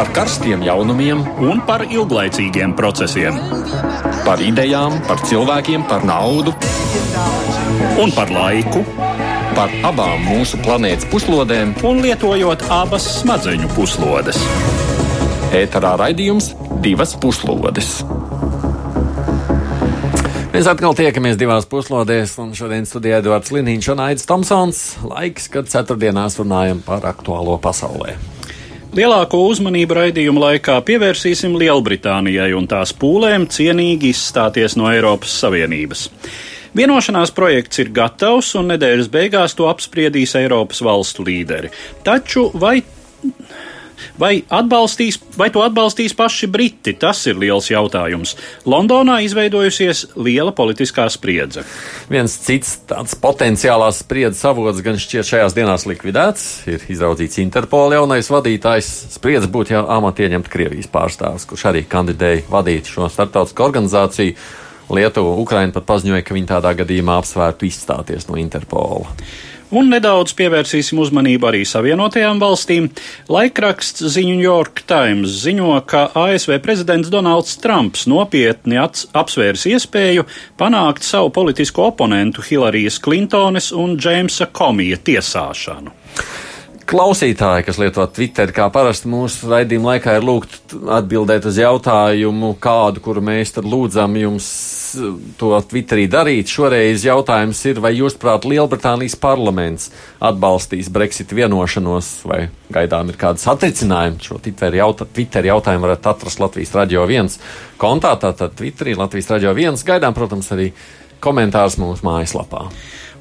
par karstiem jaunumiem un par ilglaicīgiem procesiem. Par idejām, par cilvēkiem, par naudu un par laiku. Par abām mūsu planētas puslodēm, un lietojot abas smadzeņu puslodes. Ēterā raidījums divas puslodes. Mēs atkal tiekamies divās puslodēs, un šodien studijā Edvards Liniņš un Aits Tomsons. Laiks, kad ceturtdienās runājam par aktuālo pasaulē. Lielāko uzmanību raidījuma laikā pievērsīsim Lielbritānijai un tās pūlēm cienīgi izstāties no Eiropas Savienības. Vienošanās projekts ir gatavs, un nedēļas beigās to apspriedīs Eiropas valstu līderi. Taču vai Vai, vai to atbalstīs paši Briti? Tas ir liels jautājums. Londonā izveidojusies liela politiskā spriedze. Viens cits tāds potenciālās spriedzes avots gan šķiet šajās dienās likvidēts. Ir izraudzīts Interpola jaunais vadītājs. Spriedze būtu jau amatā ieņemt Krievijas pārstāvis, kurš arī kandidēja vadīt šo starptautisko organizāciju. Lietuva, Ukraina pat paziņoja, ka viņi tādā gadījumā apsvērtu izstāties no Interpola. Un nedaudz pievērsīsim uzmanību arī Savienotajām valstīm. Laikraksts The New York Times ziņo, ka ASV prezidents Donalds Trumps nopietni apsvērs iespēju panākt savu politisko oponentu Hillarijas Klintones un Džeimsa Komija tiesāšanu klausītāji, kas lieto Twitter, kā parasti mūsu raidījuma laikā, ir lūgt atbildēt uz jautājumu, kādu, kuru mēs tad lūdzam jums to Twitterī darīt. Šoreiz jautājums ir, vai jūs, prāt, Lielbritānijas parlaments atbalstīs Brexit vienošanos, vai gaidām ir kādas atricinājumi. Šo Twitter, jautā, Twitter jautājumu varat atrast Latvijas radio viens kontā, tātad Twitterī Latvijas radio viens. Gaidām, protams, arī komentārs mūsu mājaslapā.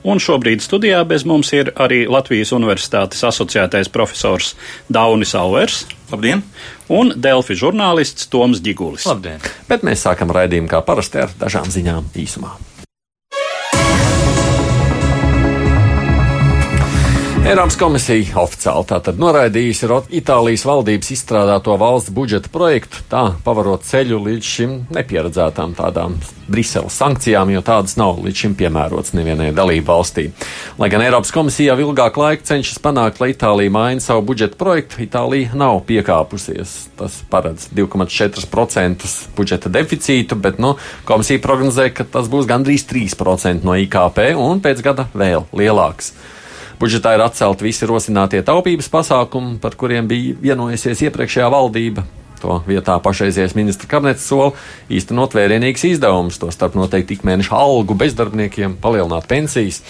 Un šobrīd studijā bez mums ir arī Latvijas Universitātes asociētais profesors Daunis Auvers. Labdien! Un Delfi žurnālists Toms Gigulis. Labdien! Bet mēs sākam raidījumu kā parasti ar dažām ziņām īsumā. Eiropas komisija oficiāli tātad noraidījusi Itālijas valdības izstrādāto valsts budžeta projektu, tā pavarot ceļu līdz šim nepieredzētām tādām Briseles sankcijām, jo tādas nav līdz šim piemērotas nevienai dalību valstī. Lai gan Eiropas komisija jau ilgāku laiku cenšas panākt, lai Itālija maina savu budžeta projektu, Itālija nav piekāpusies. Tas paredz 2,4% budžeta deficītu, bet nu, komisija prognozē, ka tas būs gandrīz 3% no IKP un pēc gada vēl lielāks. Budžetā ir atcelti visi rosinātie taupības pasākumi, par kuriem bija vienojusies iepriekšējā valdība. To vietā pašreizējais ministra kabinets sola īstenot vērienīgus izdevumus, to starp noteikti ikmēneša algu bezdarbniekiem, palielināt pensijas.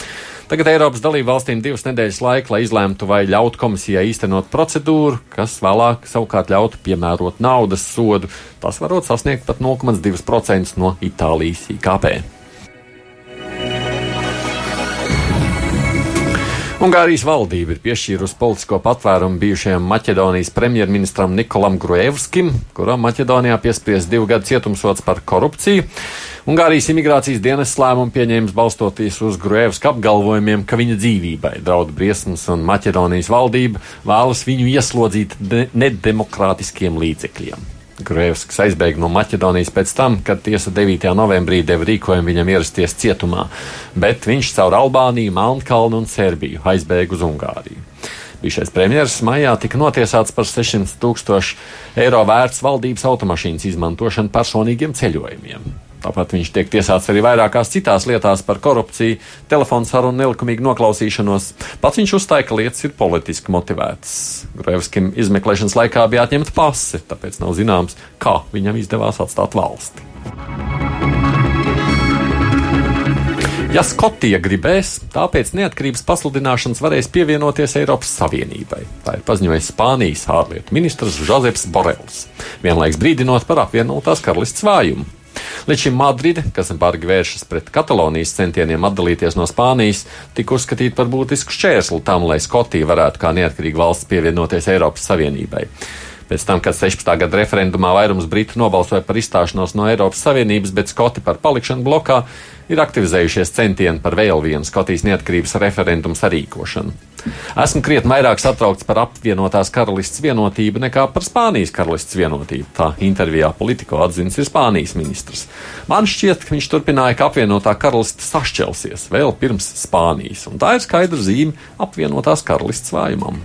Tagad Eiropas dalību valstīm divas nedēļas laika, lai izlēmtu, vai ļaut komisijai īstenot procedūru, kas vēlāk savukārt ļautu piemērot naudas sodu. Tas varot sasniegt pat 0,2% no Itālijas IKP. Ungārijas valdība ir piešķīrusi politisko patvērumu bijušajam Maķedonijas premjerministram Nikolam Gruevskim, kuram Maķedonijā piespriezt divu gadu cietumsots par korupciju. Ungārijas imigrācijas dienas lēmumu pieņēmis balstoties uz Gruevska apgalvojumiem, ka viņa dzīvībai draud briesmas un Maķedonijas valdība vēlas viņu ieslodzīt nedemokrātiskiem līdzekļiem. Gruevskis aizbēga no Maķedonijas pēc tam, kad tiesa 9. novembrī deva rīkojumu viņam ierasties cietumā, bet viņš caur Albāniju, Melnkalnu un Serbiju aizbēga uz Ungāriju. Bijušais premjerministrs maijā tika notiesāts par 600 tūkstošu eiro vērts valdības automašīnas izmantošanu personīgiem ceļojumiem. Tāpat viņš tiek tiesāts arī vairākās citās lietās par korupciju, telefonu sarunu nelikumīgu noklausīšanos. Pats viņš uzstāja, ka lietas ir politiski motivētas. Grevskim izmeklēšanas laikā bija atņemta pase, tāpēc nav zināms, kā viņam izdevās atstāt valsti. Ja Skotija gribēs, tāpēc neatkarības pasludināšanas varēs pievienoties Eiropas Savienībai. Tā ir paziņojis Spānijas ārlietu ministrs Žozefs Borels, vienlaiks brīdinot par apvienotās karalists vājumu. Līdz šim Madride, kas bargi vēršas pret Katalonijas centieniem atdalīties no Spānijas, tika uzskatīta par būtisku šķērsli tam, lai Skotija varētu kā neatkarīga valsts pievienoties Eiropas Savienībai. Pēc tam, kad 16. gada referendumā vairums britu nobalsoja par izstāšanos no Eiropas Savienības, bet Skoti par palikšanu blokā, ir aktivizējušies centieni par vēl vienu Skotijas neatkarības referendumu sarīkošanu. Esmu krietni vairāk satraukts par apvienotās karalists vienotību nekā par Spānijas karalists vienotību. Tā intervijā politiko atzīst ir Spānijas ministrs. Man šķiet, ka viņš turpināja, ka apvienotā karalists sašķelsies vēl pirms Spānijas, un tā ir skaidra zīme apvienotās karalists vājumam.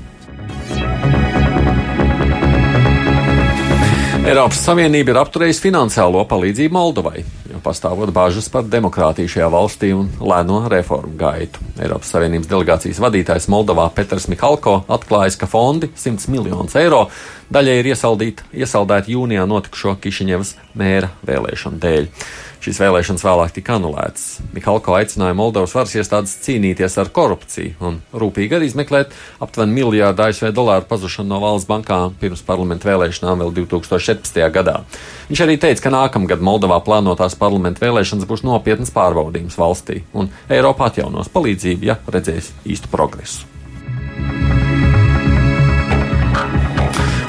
Eiropas Savienība ir apturējusi finansiālo palīdzību Moldovai, jo pastāvot bāžas par demokrātiju šajā valstī un lēno reformu gaitu. Eiropas Savienības delegācijas vadītājs Moldovā Peters Mihalko atklājis, ka fondi 100 miljonus eiro daļai ir iesaldēti jūnijā notikušo Kišiņevas mēra vēlēšanu dēļ. Šīs vēlēšanas vēlāk tika anulētas. Mihalko aicināja Moldovas varas iestādes cīnīties ar korupciju un rūpīgi arī izmeklēt aptuveni miljārdu ASV dolāru pazušanu no valsts bankām pirms parlamentu vēlēšanām vēl 2017. gadā. Viņš arī teica, ka nākamgad Moldovā plānotās parlamentu vēlēšanas būs nopietnas pārbaudījums valstī, un Eiropa atjaunos palīdzību, ja redzēs īstu progresu.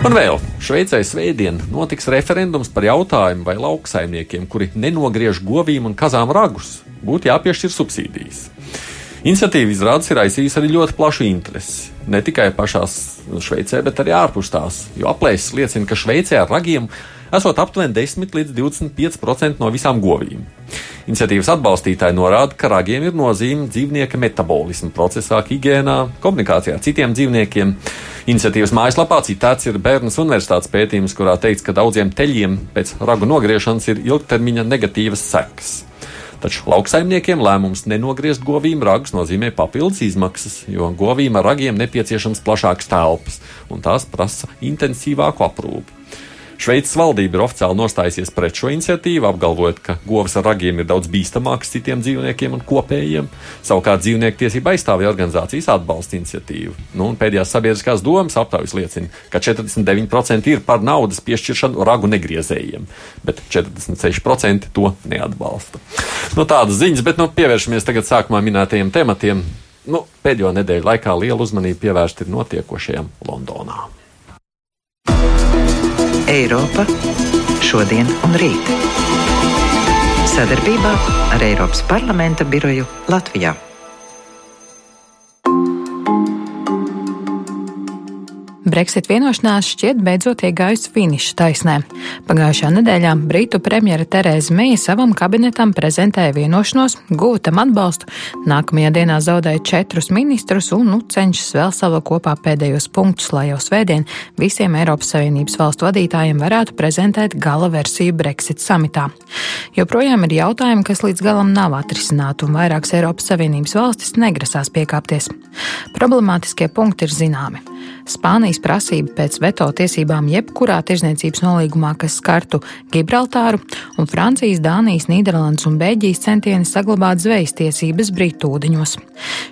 Un vēl Šveicē svētdien notiks referendums par jautājumu, vai lauksaimniekiem, kuri nenogriež govīm un kazām ragus, būtu jāpiešķir subsīdijas. Iniciatīva izrādās ir aizsījusi arī ļoti plašu interesi. Ne tikai pašās Šveicē, bet arī ārpus tās, jo aplēses liecina, ka Šveicē ar ragiem esot aptuveni 10 līdz 25% no visām govīm. Iniciatīvas atbalstītāji norāda, ka ragiem ir nozīme dzīvnieka metabolisma procesā, higiēnā, komunikācijā ar citiem dzīvniekiem. Iniciatīvas mājaslapā citēts ir Bērnas Universitātes pētījums, kurā teikts, ka daudziem teļiem pēc ragu nogriešanas ir ilgtermiņa negatīvas sekas. Taču lauksaimniekiem lēmums nenogriezt govīm ragus nozīmē papildus izmaksas, jo govīm ar ragiem nepieciešams plašāks telpas, un tās prasa intensīvāku aprūpi. Šveices valdība ir oficiāli nostājusies pret šo iniciatīvu, apgalvojot, ka govs ar ragiem ir daudz bīstamāks citiem dzīvniekiem un kopējiem. Savukārt dzīvnieku tiesība aizstāvja organizācijas atbalsta iniciatīvu. Nu, pēdējās sabiedriskās domas aptaujas liecina, ka 49% ir par naudas piešķiršanu ragu negriezējiem, bet 46% to neatbalsta. Nu, tādas ziņas, bet nu, pievēršamies tagad sākumā minētajiem tematiem. Nu, pēdējo nedēļu laikā liela uzmanība pievērsta ir notiekošajam Londonā. Eiropa šodien un rīt. Sadarbībā ar Eiropas parlamenta biroju Latvijā. Brexit vienošanās šķiet beidzot iegājusi finiša taisnē. Pagājušā nedēļā Britu premjera Terēza Meija savam kabinetam prezentēja vienošanos, guva tam atbalstu, nākamajā dienā zaudēja četrus ministrus un nu cenšas vēl sava kopā pēdējos punktus, lai jau svētdien visiem Eiropas Savienības valstu vadītājiem varētu prezentēt gala versiju Brexit samitā. Joprojām ir jautājumi, kas līdz galam nav atrisināti, un vairākas Eiropas Savienības valstis negrasās piekāpties. Problemātiskie punkti ir zināmi. Spānijas prasība pēc veto tiesībām jebkurā tirzniecības nolīgumā, kas skartu Gibraltāru, un Francijas, Dānijas, Nīderlandes un Beļģijas centieni saglabāt zvejas tiesības Britu ūdeņos.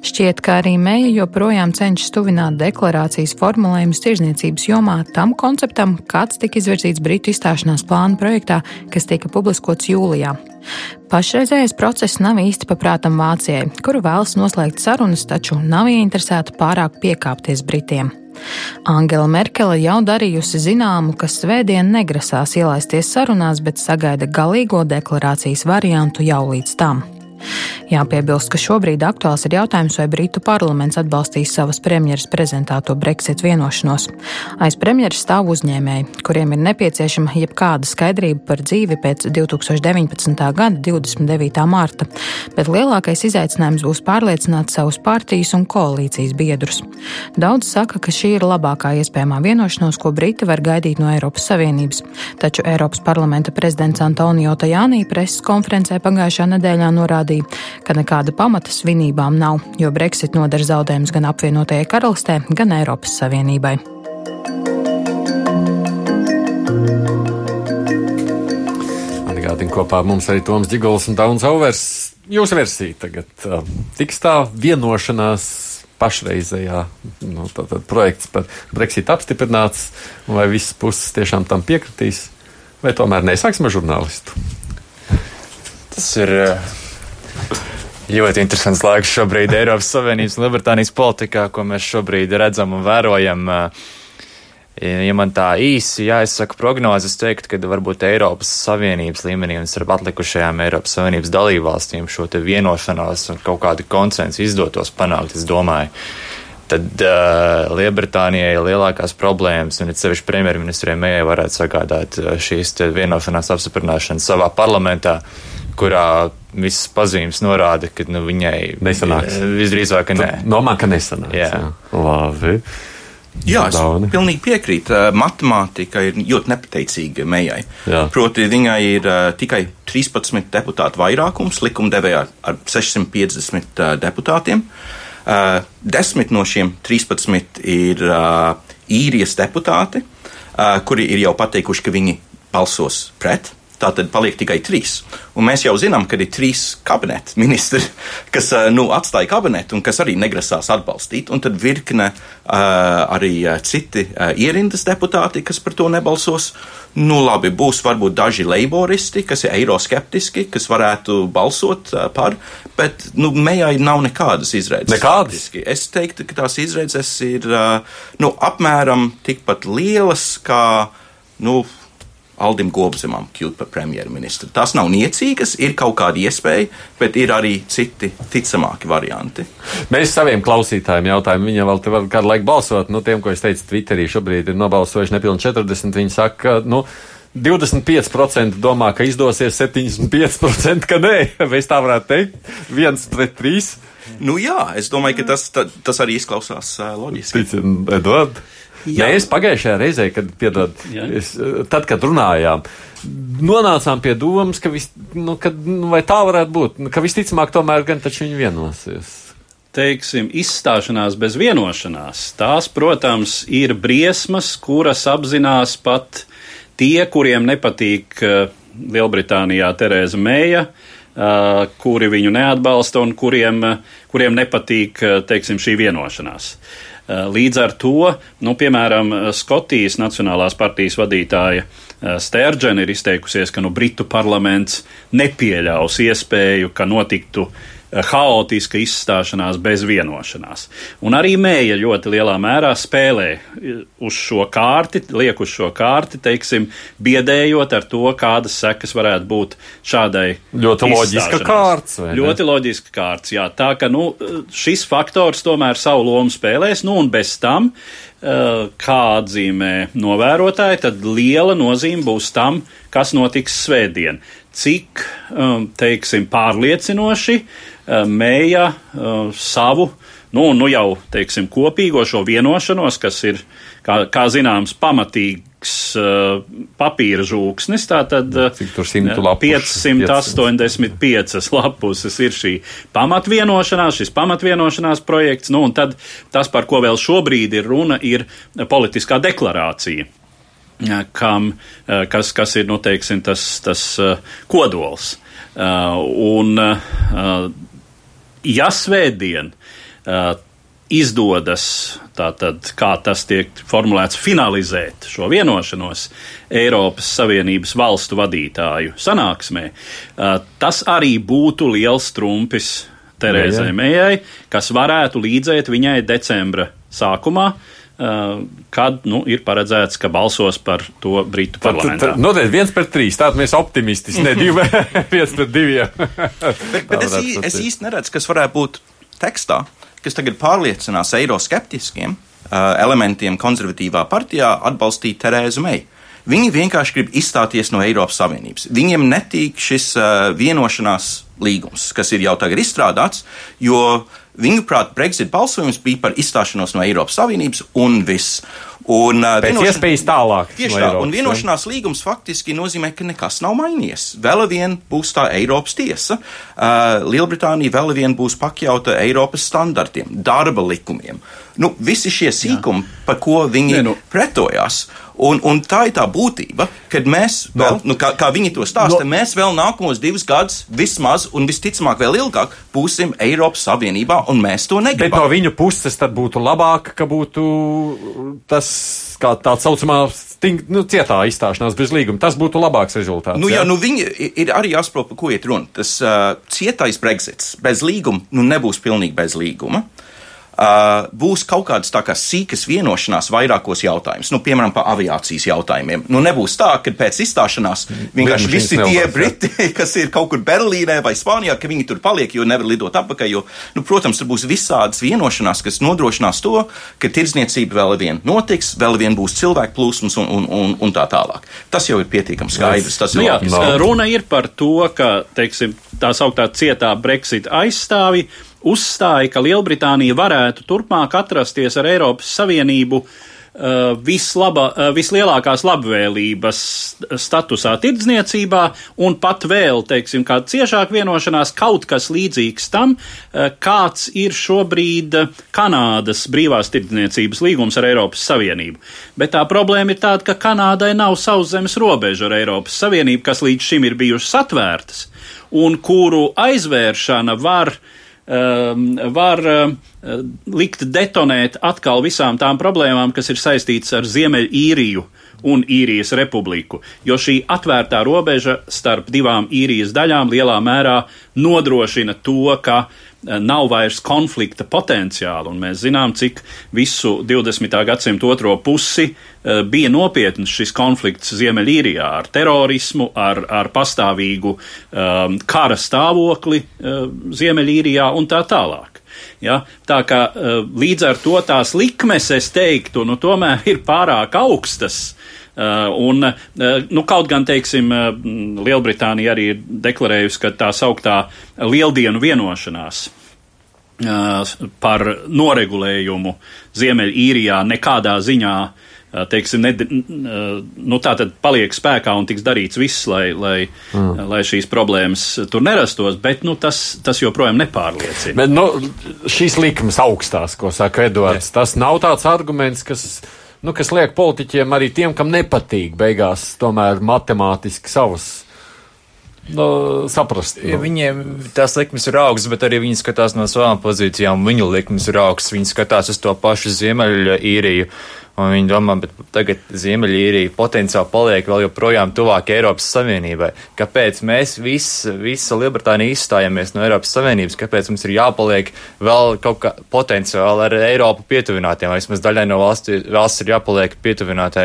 Šķiet, ka arī Meija joprojām cenšas tuvināt deklarācijas formulējumus tirzniecības jomā tam konceptam, kāds tika izvirzīts Britu izstāšanās plāna projektā, kas tika publiskots jūlijā. Pašreizējais process nav īsti paprātam Vācijai, kuru vēlas noslēgt sarunas, taču nav ieinteresēta pārāk piekāpties Britiem. Angela Merkele jau darījusi zināmu, ka svētdien negrasās ielaisties sarunās, bet sagaida galīgo deklarācijas variantu jau līdz tam. Jāpiebilst, ka šobrīd aktuāls ir jautājums, vai Britu parlaments atbalstīs savas premjeras prezentēto Brexit vienošanos. Aiz premjeras stāv uzņēmēji, kuriem ir nepieciešama jebkāda skaidrība par dzīvi pēc 2019. gada 29. marta, bet lielākais izaicinājums būs pārliecināt savus partijas un koalīcijas biedrus. Daudz saka, ka šī ir labākā iespējamā vienošanos, ko Briti var gaidīt no Eiropas Savienības, taču Eiropas parlamenta prezidents Antonio Tajānī preses konferencē pagājušā nedēļā norādīja, ka nekāda pamata svinībām nav, jo Brexit nodara zaudējumus gan apvienotajai karalistē, gan Eiropas Savienībai. Atgādini kopā ar mums arī Toms Gigols un Dauns Auvers. Jūsu versija tagad uh, tiks tā vienošanās pašreizējā nu, tātad, projekts par Brexit apstiprināts, vai visas puses tiešām tam piekritīs, vai tomēr nesāksim ar žurnālistu? Tas ir Ļoti interesants laiks šobrīd Eiropas Savienības un Lielbritānijas politikā, ko mēs šobrīd redzam un vērojam. Ja man tā īsi jāizsaka prognozes, teikt, ka varbūt Eiropas Savienības līmenī un starp atlikušajām Eiropas Savienības dalībvalstīm šo te vienošanās un kaut kādu konsensu izdotos panākt, es domāju. Tad uh, Lielbritānijai lielākās problēmas, un it sevišķi premjerministriem varētu sagādāt šīs vienošanās apstiprināšanu savā parlamentā. Uh, kurā visas pazīmes norāda, ka nu, viņai nesanāks. Visdrīzāk, ka nē. Domā, ka nesanāks. Jā. Jā. Labi. Jā, es Dauni. pilnīgi piekrītu. Matemātika ir ļoti nepateicīga mejai. Jā. Proti, viņai ir uh, tikai 13 deputātu vairākums, likumdevējā ar 650 uh, deputātiem. Uh, desmit no šiem 13 ir uh, īrijas deputāti, uh, kuri ir jau pateikuši, ka viņi balsos pret. Tātad paliek tikai trīs. Un mēs jau zinām, ka ir trīs kabineta ministri, kas uh, nu, atstāja kabinetu un kas arī negrasās atbalstīt. Un tad virkne uh, arī uh, citi ierindas deputāti, kas par to nebalsos. Nu, labi, būs varbūt daži leiboristi, kas ir eiroskeptiski, kas varētu balsot par, bet nu, mejai nav nekādas izredzes. Nekādas? Es teiktu, ka tās izredzes ir nu, apmēram tikpat lielas kā. Nu, Aldim Gobzemam kļūt par premjerministru. Tas nav niecīgas, ir kaut kāda iespēja, bet ir arī citi ticamāki varianti. Mēs saviem klausītājiem jautājām, viņiem vēl var kādu laiku balsot. Nu, tiem, ko es teicu, Twitterī šobrīd ir nobalsojuši nepilni 40. Viņi saka, ka, nu, 25% domā, ka izdosies, 75% ka nē. Vai tā varētu teikt? Viens pret trīs. Nu jā, es domāju, ka tas, ta- tas arī izklausās loģiski. Ticam, Edvard. Jā. Mēs pagājušajā reizē, kad, piedod, es, tad, kad runājām, nonācām pie domas, ka, vis, nu, ka nu, vai tā varētu būt, Nu, ka visticamāk tomēr gan taču viņi vienosies. teiksim, izstāšanās bez vienošanās, tās, protams, ir briesmas, kuras apzinās pat tie, kuriem nepatīk eh, Lielbritānijā Terēza Mēja, eh, kuri viņu neatbalsta un kuriem, eh, kuriem nepatīk, teiksim, šī vienošanās. Eh, Līdz ar to, nu, piemēram, Skotijas Nacionālās partijas vadītāja Stērģena ir izteikusies, ka nu, Britu parlaments nepieļaus iespēju, ka notiktu eh, haotiska izstāšanās bez vienošanās. Un arī mēja ļoti lielā mērā spēlē eh, uz šo kārti, liek uz šo kārti, teiksim, biedējot ar to, kādas sekas varētu būt šādai. Ļoti loģiska kārts? Ļoti loģiska kārts, jā. Tā ka nu, šis faktors tomēr savu lomu spēlēs, nu un bez tam, eh, kā atzīmē novērotāji, tad liela nozīme būs tam, kas notiks svētdien. Cik, teiksim, pārliecinoši uh, mēja uh, savu, nu, nu jau, teiksim, kopīgo šo vienošanos, kas ir, kā, kā zināms, pamatīgs uh, papīra žūksnis, tātad uh, Cik tur simtu lapušu? 585 lapuses ir šī pamatvienošanās, šis pamatvienošanās projekts, nu, un tad tas, par ko vēl šobrīd ir runa, ir politiskā deklarācija kam, eh, kas, kas ir nu, teiksim, tas, tas eh, kodols. Eh, Un, ja svētdien izdodas, tātad, kā tas tiek formulēts, finalizēt šo vienošanos Eiropas Savienības valstu vadītāju sanāksmē, tas arī būtu liels trumpis Terēzai Mējai, kas varētu līdzēt viņai decembra sākumā, kad nu, ir paredzēts, ka balsos par to Britu parlamentā. Noteikti viens pret trīs. Tātad mēs optimistiski, ne divi, viens pret diviem. Bet, bet es, ī- es īsti neredzu, kas varētu būt tekstā, kas tagad pārliecinās eiroskeptiskiem uh, elementiem konservatīvā partijā atbalstīt Terēzu Meiju. Viņi vienkārši grib izstāties no Eiropas Savienības. Viņiem netīk šis uh, vienošanās līgums, kas ir jau tagad izstrādāts, jo viņuprāt Brexit balsojums bija par izstāšanos no Eiropas Savienības un viss. Un, uh, Pēc vienošana- iespējas tālāk. Tieši no tā, Eiropas, un vienošanās līgums faktiski nozīmē, ka nekas nav mainījies. Vēl vien būs tā Eiropas tiesa. Uh, Lielbritānija vēl vien būs pakļauta Eiropas standartiem, darba likumiem. Nu, visi šie sīkumi, par ko viņi Nē, nu. pretojās. Un, un tā ir tā būtība, kad mēs, vēl, nu, kā, kā viņi to stāsta, No. mēs vēl nākamos divus gadus vismaz, un visticamāk vēl ilgāk, būsim Eiropas Savienībā, un mēs to Bet negribam. no viņu puses tad būtu labāk, ka būtu tas, kā tā saucamā, sting, nu, cietā izstāšanās bez līguma. Tas būtu labāks rezultāts. Nu, jā, jā? nu viņi ir arī jāsaprot, par ko iet runa. Tas uh, cietais Brexits bez līguma nu, nebūs pilnīgi bez līguma. Uh, būs kaut kādas tā kā sīkas vienošanās vairākos jautājumus, nu, piemēram, par aviācijas jautājumiem. Nu, nebūs tā, ka pēc izstāšanās vienkārši Lidmašīnas visi tie briti, kas ir kaut kur Berlīnē vai Spānijā, ka viņi tur paliek, jo nevar lidot atpakaļ. Jo, nu, protams, tur būs visādas vienošanās, kas nodrošinās to, ka tirdzniecība vēl vien notiks, vēl vien būs cilvēku plūsmas un, un, un, un tā tālāk. Tas jau ir pietiekami skaidrs. Tas Nu, ir jā, runa ir par to, ka teiksim, tā sauktā cietā Brexit aizstāvi uzstāja, ka Lielbritānija varētu turpmāk atrasties ar Eiropas Savienību uh, vislaba, uh, vislielākās labvēlības statusā tirdzniecībā, un pat vēl, teiksim, kāda ciešāka vienošanās, kaut kas līdzīgs tam, uh, kāds ir šobrīd Kanādas brīvās tirdzniecības līgums ar Eiropas Savienību. Bet tā problēma ir tāda, ka Kanādai nav sauszemes robeža ar Eiropas Savienību, kas līdz šim ir bijušas atvērtas, un kuru aizvēršana var uh, var uh, likt detonēt atkal visām tām problēmām, kas ir saistītas ar Ziemeļīriju un īrijas republiku, jo šī atvērtā robeža starp divām īrijas daļām lielā mērā nodrošina to, ka uh, nav vairs konflikta potenciāla, un mēs zinām, cik visu 20. gadsimtu otro pusi uh, bija nopietns šis konflikts Ziemeļīrijā ar terorismu, ar, ar pastāvīgu um, kara stāvokli uh, Ziemeļīrijā un tā tālāk. Ja? Tā kā līdz ar to tās likmes, es teiktu, nu, tomēr ir pārāk augstas, Uh, un, uh, nu, kaut gan, teiksim, uh, Lielbritānija arī ir deklarējusi, ka tā sauktā lieldienu vienošanās par noregulējumu Ziemeļīrijā nekādā ziņā teiksim, ne, nu, tā tad paliek spēkā un tiks darīts viss, lai, lai, mm. lai šīs problēmas tur nerastos, bet nu, tas, tas joprojām nepārliecina. Bet nu, šīs likmes augstās, ko saka Edvards, tas nav tāds arguments, kas nu, kas liek politiķiem arī tiem, kam nepatīk beigās tomēr matemātiski savas. Nu, saprast. Nu. Ja viņiem tās likmes ir augstas, bet arī viņi skatās no savām pozīcijām. Viņu likmes ir augstas. Viņi skatās uz to pašu Ziemeļīriju. Uh, Un viņi domā, bet tagad Ziemeļīrija potenciāli paliek vēl joprojām tuvāk Eiropas Savienībai. Kāpēc mēs visi, visa Lielbritānija izstājamies no Eiropas Savienības? Kāpēc mums ir jāpaliek vēl kaut kā potenciāli ar Eiropu pietuvinātiem? Vismaz daļai no valsts, valsts ir jāpaliek pietuvinātai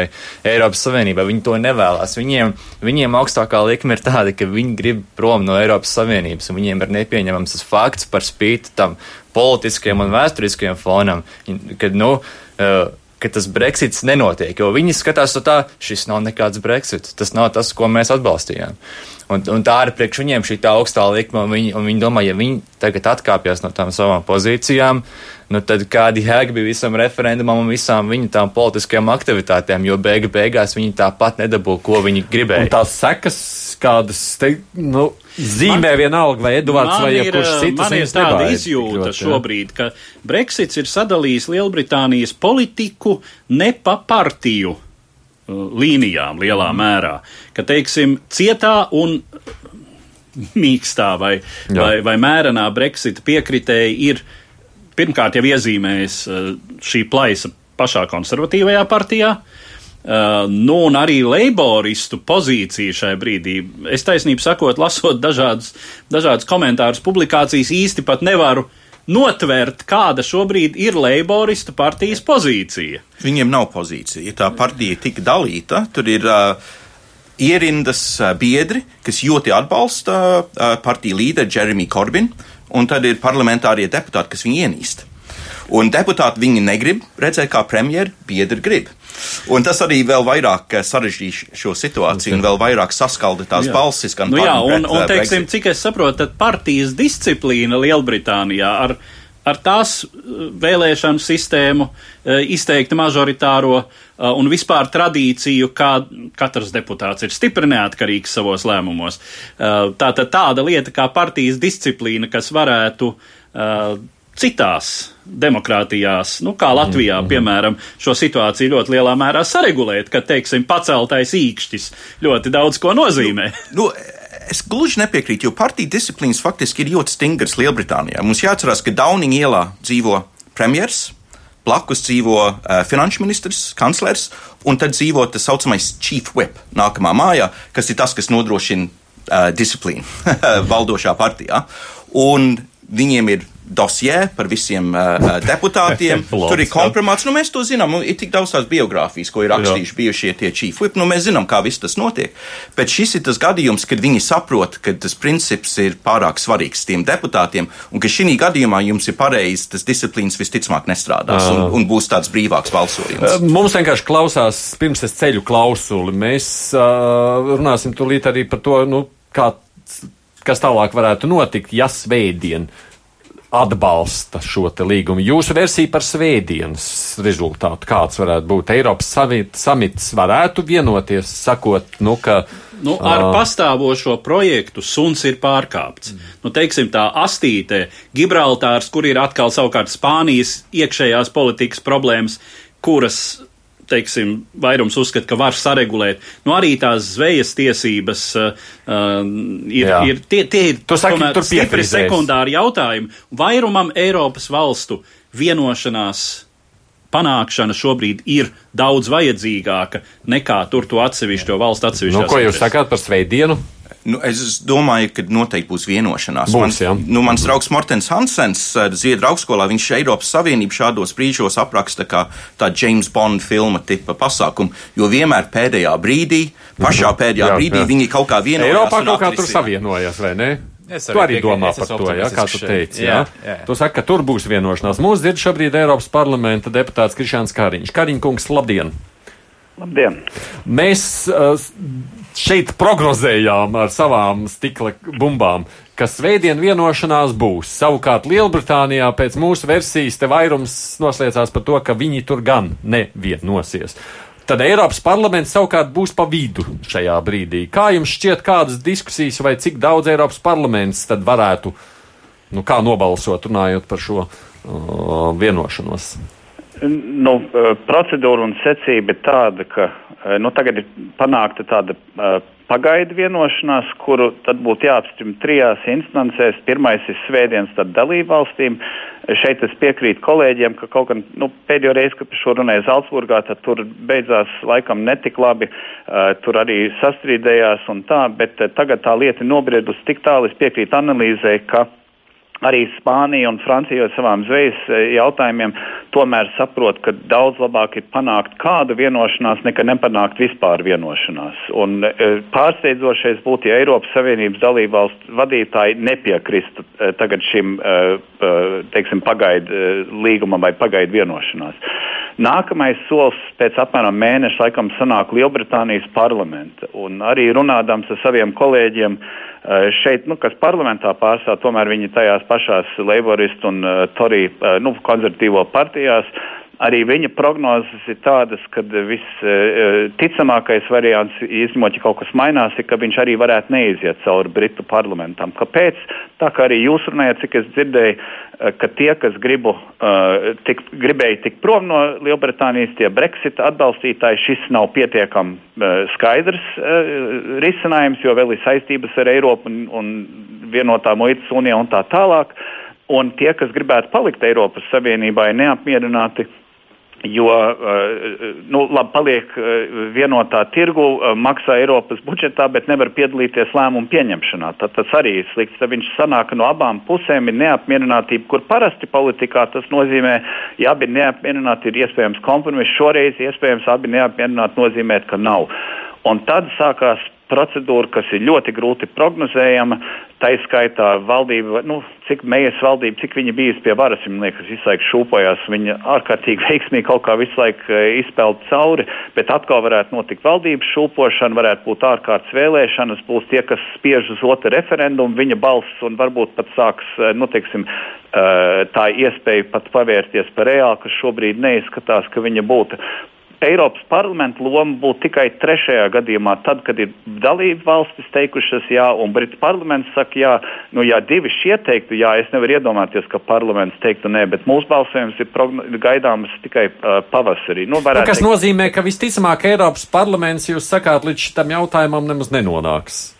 Eiropas Savienībai? Viņi to nevēlas. Viņiem, viņiem augstākā likme ir tāda, ka viņi grib prom no Eiropas Savienības, un viņiem ir nepieņemams tas fakts par spīti tam politiskiem un vēsturiskajam fonam, kad, nu, uh, ka tas Brexits nenotiek, jo viņi skatās to tā, šis nav nekāds Brexits, tas nav tas, ko mēs atbalstījām. Un, un tā ir priekš viņiem šī tā augstā likme, un viņi, un viņi domā, ja viņi tagad atkāpjas no tām savām pozīcijām, nu tad kādi jēga bija visam referendumam un visām viņu tām politiskajām aktivitātēm, jo beiga beigās viņi tāpat nedabū, ko viņi gribēja. Un tās sekas, kādas, te, nu, zīmē man, vienalga, vai Edvards vai jebkurš cits. Man ir tāda izjūta šobrīd, ka Brexits ir sadalījis Lielbritānijas politiku ne pa partiju līnijām lielā mm. mērā, ka, teiksim, cietā un mīkstā vai, Jā. vai, vai mērenā Brexita piekritēji ir pirmkārt jau iezīmējis eh, šī plaisa pašā konservatīvajā partijā. Uh, nu, un arī leiboristu pozīcija šai brīdī. Es taisnību sakot, lasot dažādus, dažādus komentārus, publikācijas, īsti pat nevaru notvert, kāda šobrīd ir Leiboristu partijas pozīcija. Viņiem nav pozīcija. Ja tā partija tika dalīta, tur ir uh, ierindas biedri, kas ļoti atbalsta partiju līderi Jeremy Corbyn, un tad ir parlamentārie deputāti, kas viņu ienīst. Un deputāti viņi negrib redzēt, kā premjeru biedri grib. Un tas arī vēl vairāk eh, sarežģīja šo situāciju un vēl vairāk saskalda tās jā. balsis. Nu jā, un, un eh, teiksim, cik es saprotu, tad partijas disciplīna Lielbritānijā ar, ar tās eh, vēlēšanu sistēmu, izteikti mažoritāro un vispār tradīciju, kā katrs deputāts ir stipri neatkarīgs savos lēmumos. Tātad tāda lieta kā partijas disciplīna, kas varētu citās demokrātijās, nu, kā Latvijā, mm -hmm. piemēram, šo situāciju ļoti lielā mērā saregulēt, ka, teiksim, paceltais īkšķis ļoti daudz ko nozīmē. Nu, nu, Es gluži nepiekrītu, jo partiju disciplīnas faktiski ir ļoti stingras Lielbritānijā. Mums jāatcerās, ka Downing ielā dzīvo premjers, blakus dzīvo uh, finanšu ministrs, kanclers, un tad dzīvo tas saucamais chief whip nākamā mājā, kas ir tas, kas nodrošina uh, disciplīnu valdošā partijā. Un viņiem ir dosjē par visiem uh, deputātiem. Tur ir kompromāts. Nu, mēs to zinām. Nu, ir tik daudz tās biogrāfijas, ko ir rakstījuši Jā. bijušie tie chief whip. Nu, mēs zinām, kā viss tas notiek. Bet šis ir tas gadījums, kad viņi saprot, ka tas princips ir pārāk svarīgs tiem deputātiem, un ka šī gadījumā jums ir pareizi, tas disciplīns visticamāk nestrādās un, un būs tāds brīvāks balsojums. Mums vienkārši klausās, pirms es ceļu klausuli. Mēs uh, runāsim tūlīt arī par to, nu, kā, kas tālāk varētu notikt, ja svētdien atbalsta šo līgumu. Jūsu versija par svētdienas rezultātu, kāds varētu būt Eiropas samits, varētu vienoties, sakot, nu, ka. Nu, ar uh, pastāvošo projektu suns ir pārkāpts. Mm. Nu, teiksim, tā astīte, Gibraltārs, kur ir atkal savukārt Spānijas iekšējās politikas problēmas, kuras teiksim, vairums uzskata, ka var saregulēt. Nu, arī tās zvejas tiesības uh, ir, Jā. ir tie, tie ir tu saki, tomēr stipri sekundāri jautājumi. Vairumam Eiropas valstu vienošanās panākšana šobrīd ir daudz vajadzīgāka nekā tur to atsevišķo valstu atsevišķo. Nu, ko jūs sakāt par sveidienu? Nu, es domāju, ka noteikti būs vienošanās. Būs, man, nu, mans draugs Mortens Hansens, eh, Zviedru augstskolā, viņš Eiropas Savienību šādos brīžos apraksta kā tādu James Bond filma tipa pasākumu, jo vienmēr pēdējā brīdī, pašā mhm. pēdējā jā, brīdī jā. viņi kaut kā vienojās. Eiropā kaut kā tur savienojas, vai ne? Es tu arī domā par to, jā, kā tu teici. Jā, jā. jā. Tu saki, ka tur būs vienošanās. Mūsu dzird šobrīd Eiropas parlamenta deputāts Krišāns Kāriņš. Kāriņkungs, labdien! Labdien! Mēs uh, šeit prognozējām ar savām stikla bumbām, ka svētdien vienošanās būs. Savukārt Lielbritānijā pēc mūsu versijas te vairums noslēdzās par to, ka viņi tur gan nevienosies. Tad Eiropas parlaments savukārt būs pa vidu šajā brīdī. Kā jums šķiet, kādas diskusijas vai cik daudz Eiropas parlaments tad varētu, nu, kā nobalsot, runājot par šo uh, vienošanos? Nu, uh, procedūra un secība ir tāda, ka Eh, nu, tagad ir panākta tāda uh, pagaidu vienošanās, kuru tad būtu jāapstiprina trijās instancēs. Pirmais ir svētdienas dalību valstīm. Šeit es piekrītu kolēģiem, ka kaut gan nu, pēdējo reizi, kad par šo runāja Zaldzburgā, tad tur beidzās laikam netik labi. Uh, tur arī sastrīdējās un tā, bet uh, tagad tā lieta nobriedusi tik tālu, es piekrītu analīzē, ka arī Spānija un Francija ar savām zvejas e, jautājumiem tomēr saprot, ka daudz labāk ir panākt kādu vienošanās, nekā nepanākt vispār vienošanās. Un e, pārsteidzošais būtu, ja Eiropas Savienības dalībvalstu vadītāji nepiekristu e, tagad šim teiksim, pagaidu līgumam vai pagaidu vienošanās. Nākamais solis pēc apmēram mēneša laikam sanāk Lielbritānijas parlamenta. Un arī runādams ar saviem kolēģiem Eh, šeit, nu, kas parlamentā pārstāv, tomēr viņi tajās pašās laboristu un uh, Torī, uh, nu, konservatīvo partijās. Arī viņa prognozes ir tādas, ka visticamākais uh, variants, izņemot, ja kaut kas mainās, ir, ka viņš arī varētu neiziet cauri Britu parlamentam. Kāpēc? Tā kā arī jūs runājat, cik es dzirdēju, uh, ka tie, kas gribu, uh, tik, gribēja tikt prom no Lielbritānijas, tie Brexit atbalstītāji, šis nav pietiekami uh, skaidrs uh, risinājums, jo vēl ir saistības ar Eiropu un, un vienotā muitas unijā un tā tālāk. Un tie, kas gribētu palikt Eiropas Savienībā, ir neapmierināti Jo eh, nu, labi, paliek eh, vienotā tirgu, eh, maksā Eiropas budžetā, bet nevar piedalīties lēmumu pieņemšanā. Tad tas arī ir slikts. Tad viņš sanāk no abām pusēm ir neapmierinātība, kur parasti politikā tas nozīmē, ja abi ir neapmierināti, ir iespējams kompromiss. Šoreiz iespējams abi neapmierināti nozīmē, ka nav. Un tad sākās procedūra, kas ir ļoti grūti prognozējama. Tā izskaitā valdība, nu, cik mējas valdība, cik viņa bijusi pie varas, viņa liekas, visu laiku šūpojās. Viņa ārkārtīgi veiksmīgi kaut kā visu laiku eh, izpeld cauri, bet atkal varētu notikt valdības šūpošana, varētu būt ārkārtas vēlēšanas, būs tie, kas spiež uz otru referendumu, viņa balss un varbūt pat sāks, eh, nu, teiksim, eh, tā iespēja pat pavērties par reāli, kas šobrīd neizskatās, ka viņa būtu. Eiropas parlamenta loma būtu tikai trešajā gadījumā, tad, kad ir dalība valstis teikušas jā, un Britu parlaments saka jā. Nu, ja divi šie teiktu jā, es nevaru iedomāties, ka parlaments teiktu nē, bet mūsu balsojums ir gaidāms tikai uh, pavasarī. Nu, nu, kas teikt... nozīmē, ka visticamāk Eiropas parlaments, jūs sakāt, līdz šitam jautājumam nemaz nenonāks.